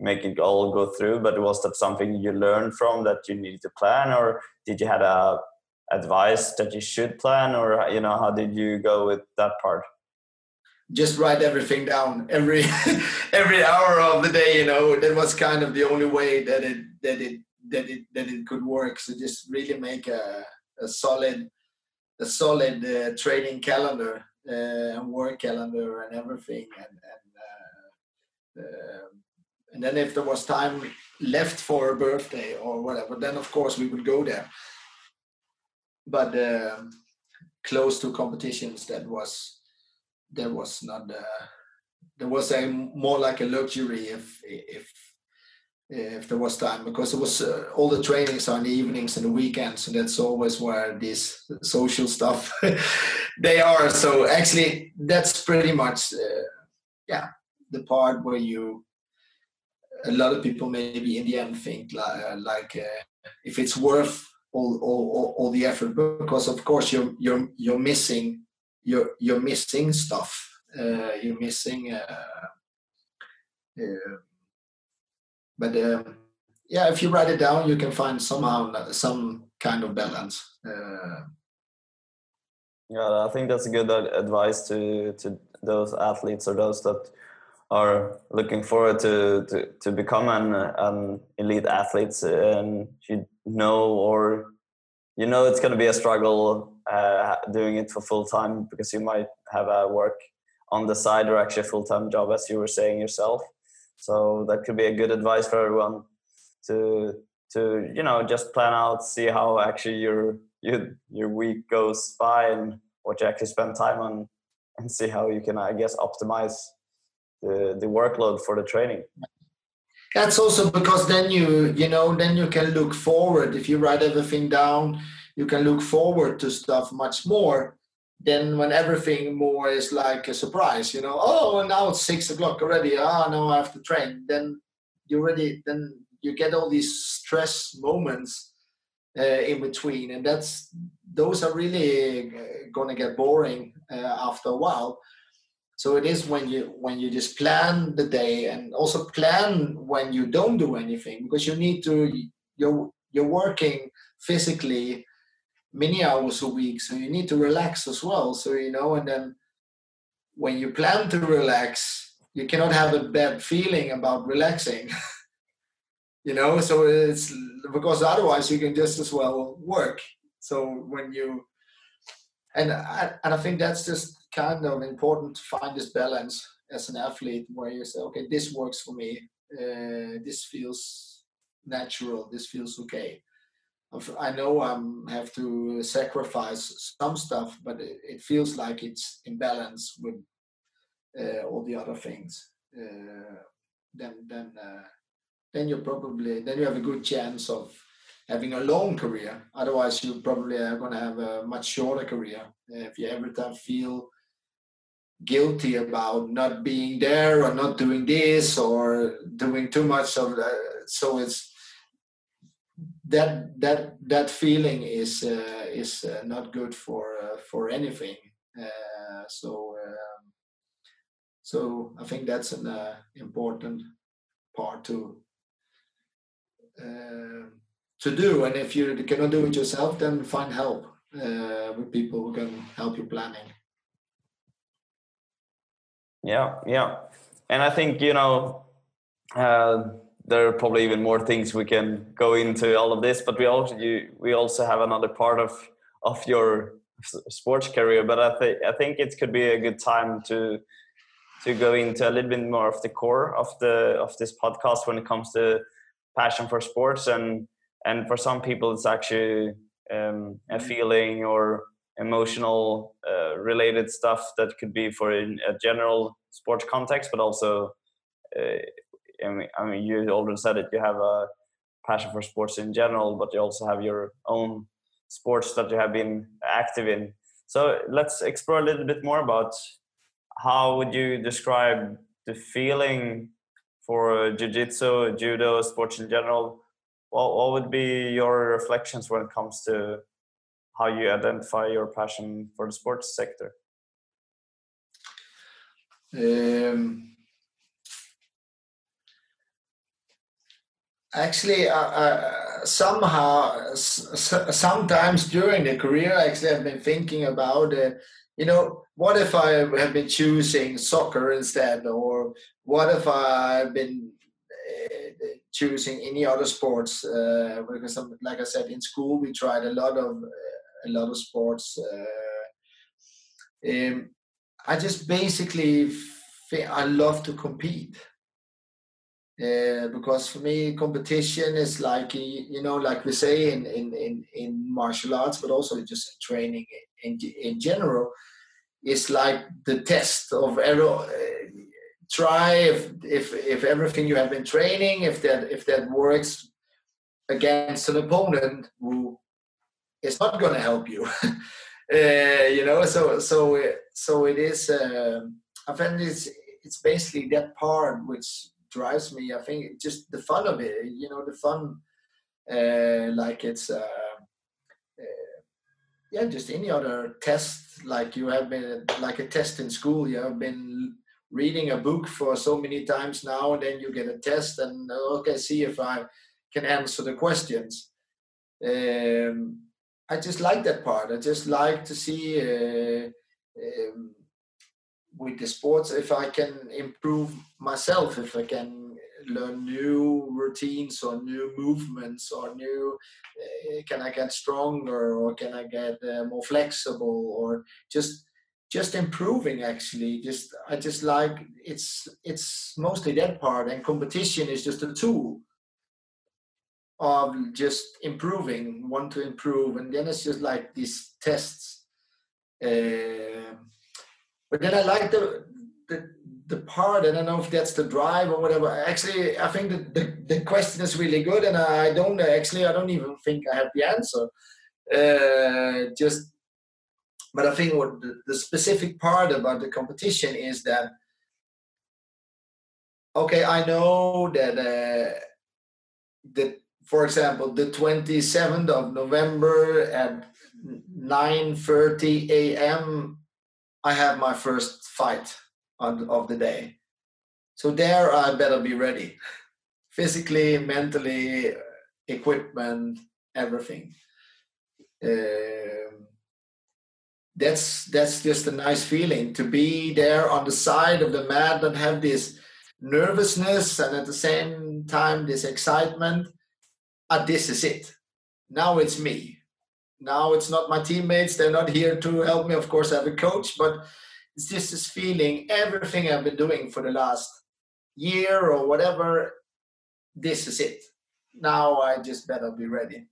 make it all go through. But was that something you learned from that you needed to plan, or did you had a advice that you should plan, or you know, how did you go with that part? just write everything down every every hour of the day you know that was kind of the only way that it that it that it that it could work so just really make a, a solid a solid uh, training calendar uh, and work calendar and everything and and, uh, um, and then if there was time left for a birthday or whatever then of course we would go there. But um, close to competitions that was there was not uh, there was a more like a luxury if if if there was time because it was uh, all the trainings are in the evenings and the weekends and that's always where this social stuff they are. So actually that's pretty much uh, yeah the part where you a lot of people maybe in the end think like, uh, like uh, if it's worth all, all, all the effort because of course you're you're you're missing you're you're missing stuff. Uh, you're missing. Uh, uh, but um, yeah, if you write it down, you can find somehow some kind of balance. Uh, yeah, I think that's a good advice to to those athletes or those that are looking forward to to, to become an, an elite athletes and you know or you know it's going to be a struggle uh, doing it for full time because you might have a work on the side or actually a full time job, as you were saying yourself. So that could be a good advice for everyone to to you know just plan out, see how actually your your your week goes by and what you actually spend time on, and see how you can I guess optimize the the workload for the training. That's also because then you you know then you can look forward. If you write everything down you can look forward to stuff much more than when everything more is like a surprise you know. Oh now it's six o'clock already. Ah oh, no i have to train. Then you already then you get all these stress moments uh, in between. And that's those are really uh, going to get boring uh, after a while so it is when you when you just plan the day and also plan when you don't do anything because you need to you're you're working physically many hours a week so you need to relax as well so you know and then when you plan to relax you cannot have a bad feeling about relaxing you know? So it's because otherwise you can just as well work. So when you and I, and I think that's just kind of important to find this balance as an athlete where you say okay this works for me uh, this feels natural this feels okay I know I have to sacrifice some stuff, but it, feels like it's in balance with uh, all the other things. Uh, then, then, uh, then you probably then you have a good chance of having a long career. Otherwise, you probably are going to have a much shorter career if you every time feel guilty about not being there or not doing this or doing too much of that. So it's that that that feeling is uh, is uh, not good for uh, for anything. Uh, so um, so I think that's an uh, important part to uh, to do. And if you cannot do it yourself, then find help with people who can help you planning. Yeah, yeah, and I think you know there are probably even more things we can go into all of this but we also you, we also have another part of of your sports career. But i think i think it could be a good time to to go into a little bit more of the core of the of this podcast when it comes to passion for sports. And and for some people it's actually um, a feeling or emotional uh, related stuff that could be for a general sports context but also uh, I, mean, I mean you already said it you have a passion for sports in general but you also have your own sports that you have been active in. So let's explore a little bit more about how would you describe the feeling for jiu-jitsu judo sports in general? What, what would be your reflections when it comes to how you identify your passion for the sports sector? Um, actually, uh, uh, somehow, sometimes during the career, I actually, I've been thinking about, uh, you know, what if I have been choosing soccer instead, or what if I've been choosing any other sports uh, because I'm, like I said in school we tried a lot of a lot of sports uh, um, I just basically I love to compete uh, because for me competition is like you know like we say in in in, in martial arts but also just in training in in general is like the test of every try if if if everything you have been training if that if that works against an opponent who is not going to help you. Uh, you know so so so it is uh, i think it's it's basically that part which drives me. I think just the fun of it you know the fun uh, like it's uh, uh, yeah just any other test like you have been like a test in school you have been reading a book for so many times now and then you get a test and okay see if i can answer the questions. Um, i just like that part. I just like to see uh, um, with the sports if i can improve myself if i can learn new routines or new movements or new uh, can i get stronger or can i get uh, more flexible or just just improving actually. Just i just like it's it's mostly that part and competition is just a tool of just improving want to improve. And then it's just like these tests. Uh, but then i like the, the the part i don't know if that's the drive or whatever. Actually i think that the, the question is really good and i don't actually i don't even think i have the answer. Uh, just but I think what the, the specific part about the competition is that okay, I know that uh, that for example, the 27th of November at 9:30 a.m. I have my first fight on, of the day. So there I better be ready. Physically, mentally, equipment, everything. Uh, that's that's just a nice feeling to be there on the side of the mat and have this nervousness and at the same time this excitement ah, this is it. Now it's me. Now it's not my teammates. They're not here to help me. Of course i have a coach but it's just this feeling everything i've been doing for the last year or whatever this is it. Now i just better be ready.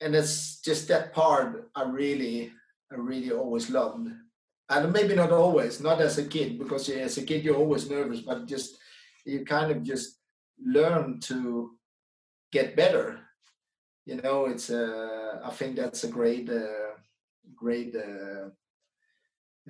And it's just that part i really I really always loved. And maybe not always, not as a kid, because as a kid you're always nervous, but just you kind of just learn to get better. You know, it's uh, I think that's a great, uh, great, uh,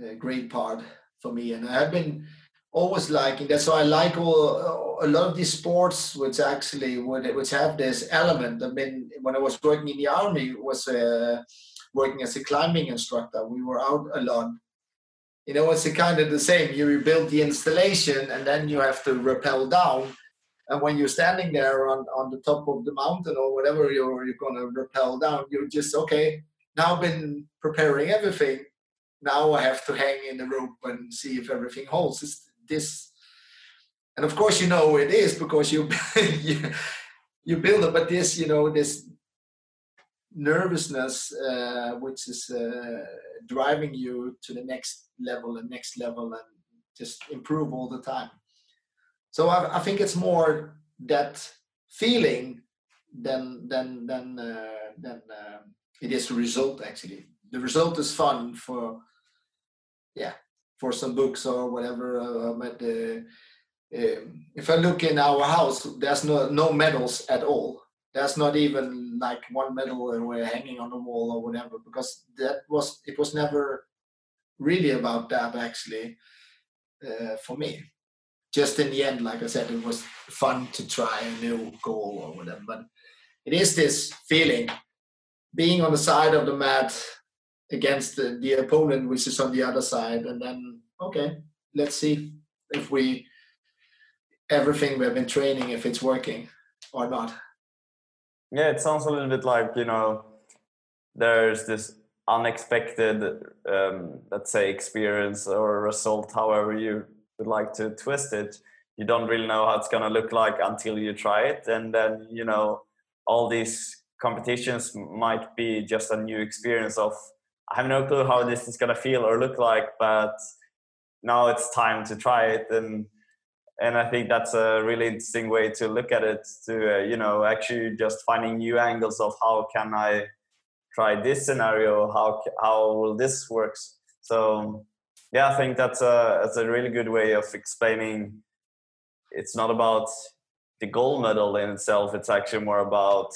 uh, great part for me. And I've been always liking that. So I like all a lot of these sports, which actually would which have this element. I mean, when I was working in the army, was uh, working as a climbing instructor. We were out a lot. You know, it's a kind of the same. You rebuild the installation and then you have to rappel down. And when you're standing there on, on the top of the mountain or whatever you're, you're going to rappel down, you're just, okay, now I've been preparing everything. Now I have to hang in the rope and see if everything holds. It's this. And of course, you know it is because you, you, you build it, but this, you know, this nervousness uh, which is uh, driving you to the next level and next level and just improve all the time. So I, I think it's more that feeling than than than uh, than uh, it is the result actually. The result is fun for yeah for some books or whatever. Uh, but uh, um, if I look in our house, there's no no medals at all. There's not even like one medal we're hanging on the wall or whatever because that was it was never really about that actually uh, for me. Just in the end, like I said, it was fun to try a new goal or whatever. But it is this feeling being on the side of the mat against the, the opponent, which is on the other side, and then okay, let's see if we everything we've been training if it's working or not. Yeah, it sounds a little bit like you know there's this unexpected, um, let's say, experience or result, however you would like to twist it. You don't really know how it's gonna look like until you try it, and then you know all these competitions might be just a new experience of I have no clue how this is gonna feel or look like, but now it's time to try it and and I think that's a really interesting way to look at it. To uh, you know, actually just finding new angles of how can I try this scenario? How how will this works? So yeah, I think that's a that's a really good way of explaining. It's not about the gold medal in itself. It's actually more about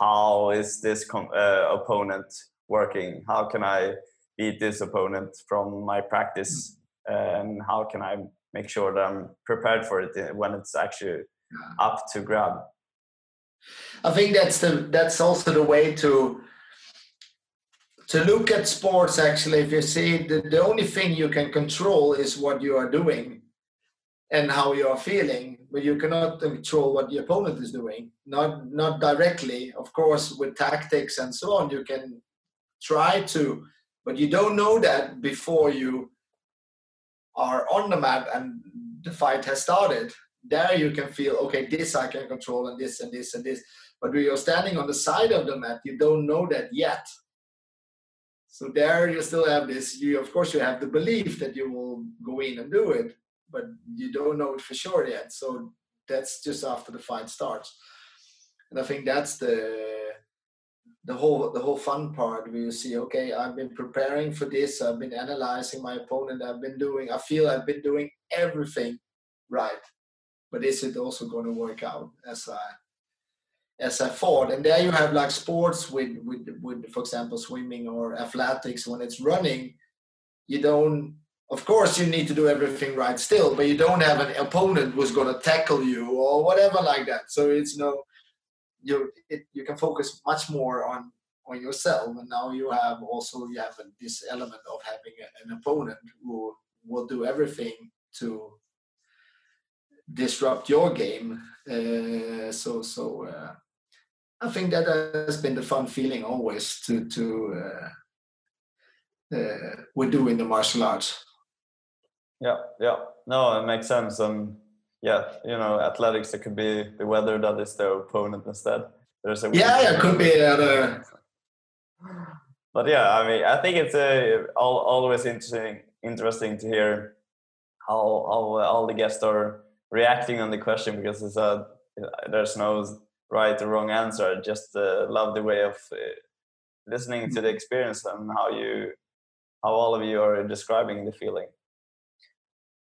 how is this uh, opponent working? How can I beat this opponent from my practice? And how can I make sure that I'm prepared for it when it's actually up to grab? I think that's the that's also the way to to look at sports actually if you see the, the only thing you can control is what you are doing and how you are feeling but you cannot control what the opponent is doing. Not not directly. Of course with tactics and so on you can try to but you don't know that before you are on the mat and the fight has started. There you can feel okay this i can control and this and this and this. But when you're standing on the side of the mat you don't know that yet so there you still have this you of course you have the belief that you will go in and do it but you don't know it for sure yet. So that's just after the fight starts, and I think that's the the whole the whole fun part where you see okay i've been preparing for this i've been analyzing my opponent i've been doing i feel i've been doing everything right but is it also going to work out as i as i thought and there you have like sports with with with for example swimming or athletics. When it's running you don't of course you need to do everything right still but you don't have an opponent who's going to tackle you or whatever like that. So it's know you it, you can focus much more on on yourself. And now you have also you have this element of having an opponent who will do everything to disrupt your game. Uh, so so uh, i think that has been the fun feeling always to to uh, uh we do in the martial arts yeah, yeah. No, it makes sense. And yeah, you know, athletics, it could be the weather that is the opponent instead. There's a yeah, it could be other. But yeah, I mean, I think it's a, all, always interesting interesting to hear how, how all the guests are reacting on the question because it's a, there's no right or wrong answer. I just uh, love the way of uh, listening to the mm-hmm. experience and how you how all of you are describing the feeling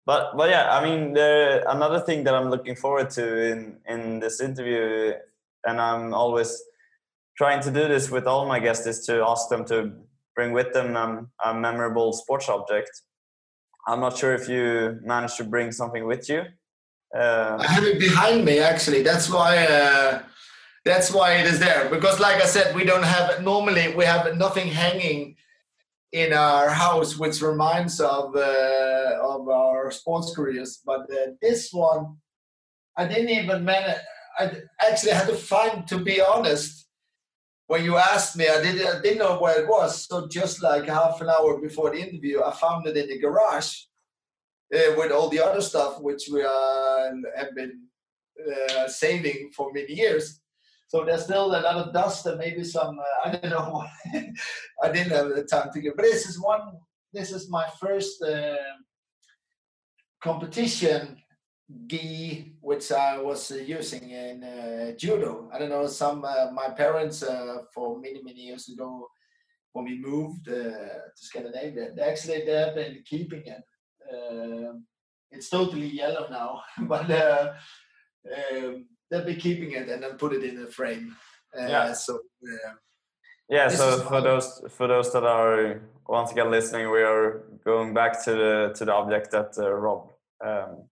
but but yeah i mean the another thing that i'm looking forward to in in this interview and i'm always trying to do this with all my guests is to ask them to bring with them um, a memorable sports object i'm not sure if you managed to bring something with you uh, i have it behind me actually that's why uh, that's why it is there because like i said we don't have normally we have nothing hanging in our house, which reminds of uh, of our sports careers. But uh, this one, I didn't even manage. I actually had to find, to be honest, when you asked me, I didn't, I didn't know where it was. So just like half an hour before the interview, I found it in the garage uh, with all the other stuff which we uh, have been uh, saving for many years. So there's still a lot of dust and maybe some, uh, I don't know, I didn't have the time to get, but this is one, this is my first uh, competition gi which I was uh, using in uh, judo. I don't know some uh, my parents for many many years ago when we moved to Scandinavia, they actually they have been keeping it. Um, it's totally yellow now, but uh, um, they'll be keeping it and then put it in a frame. Yeah. So yeah. So for how- those for those that are once again listening, we are going back to the to the object that uh, Rob um,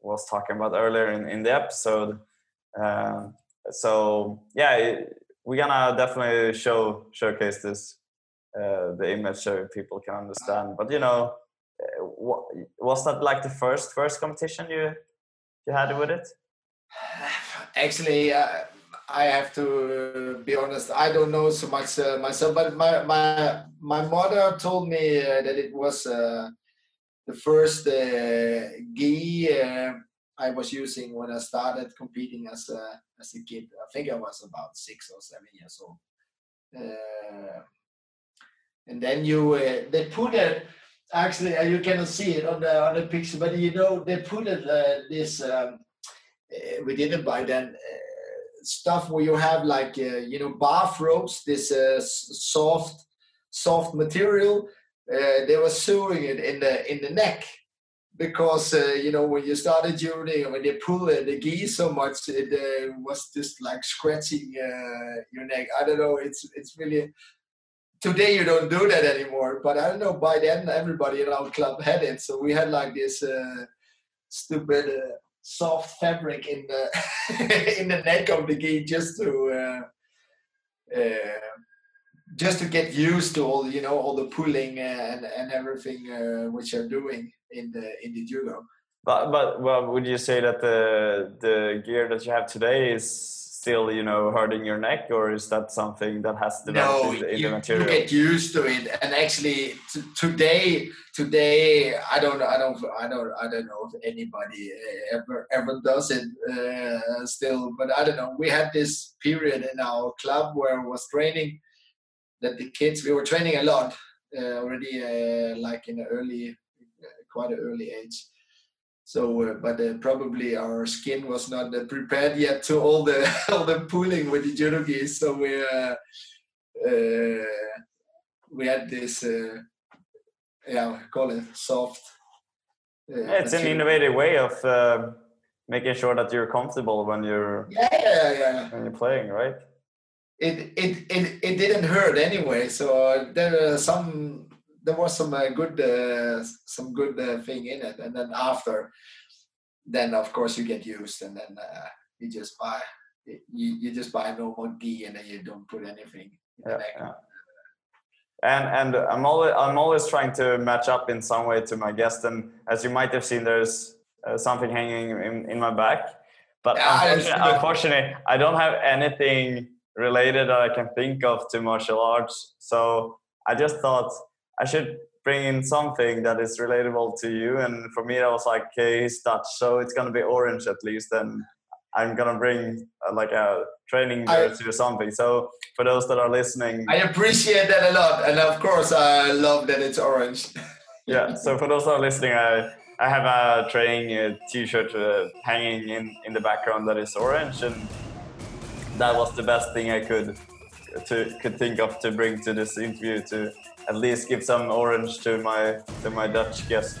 was talking about earlier in, in the episode. Um, so yeah, we're gonna definitely show showcase this uh, the image so people can understand. But you know, uh, what, was that like the first first competition you you had with it? Actually, uh, I have to be honest. I don't know so much uh, myself, but my my my mother told me uh, that it was uh, the first uh, gi uh, I was using when I started competing as a as a kid. I think I was about six or seven years old. Uh, and then you uh, they put it actually uh, you cannot see it on the on the picture, but you know they put it uh, this. Um, uh, we didn't buy then uh, stuff where you have like uh, you know bathrobes this soft soft material they were sewing it in the in the neck because uh, you know when you started judoing when they pull uh, the gi so much it uh, was just like scratching your neck. I don't know it's it's really today you don't do that anymore but i don't know by then everybody in our club had it. So we had like this stupid soft fabric in the in the neck of the gi just to uh, uh, just to get used to all you know all the pulling and and everything uh, which you're doing in the in the judo. But but well, would you say that the the gear that you have today is still you know hurting your neck, or is that something that has developed No, in, the, in you, the you get used to it, and actually t- today today I don't I don't I don't I don't know if anybody uh, ever ever does it uh, still, but I don't know. We had this period in our club where I was training that the kids we were training a lot uh, already uh, like in the early quite an early age so uh, but uh, probably our skin was not uh, prepared yet to all the all the pulling with the judo so we uh, uh, we had this uh, yeah call it soft uh, Yeah, it's an innovative way of uh, making sure that you're comfortable when you're yeah yeah yeah when you're playing, right? it it it, it didn't hurt anyway. So there are some there was some uh, good uh, some good uh, thing in it, and then after, then of course you get used, and then uh, you just buy you, you just buy normal gi, and then you don't put anything. In the Yeah, yeah. And and I'm always I'm always trying to match up in some way to my guest, and as you might have seen, there's uh, something hanging in, in my back. But Yeah, unfortunately, understand. unfortunately, I don't have anything related that I can think of to martial arts. So I just thought I should bring in something that is relatable to you. And for me, I was like, okay, he's Dutch, so it's gonna be orange at least. And I'm gonna bring uh, like a training jersey or something. So for those that are listening, I appreciate that a lot, and of course I love that it's orange. yeah. So for those that are listening, I I have a training uh, T-shirt uh, hanging in in the background that is orange, and that was the best thing I could to could think of to bring to this interview to at least give some orange to my to my Dutch guest.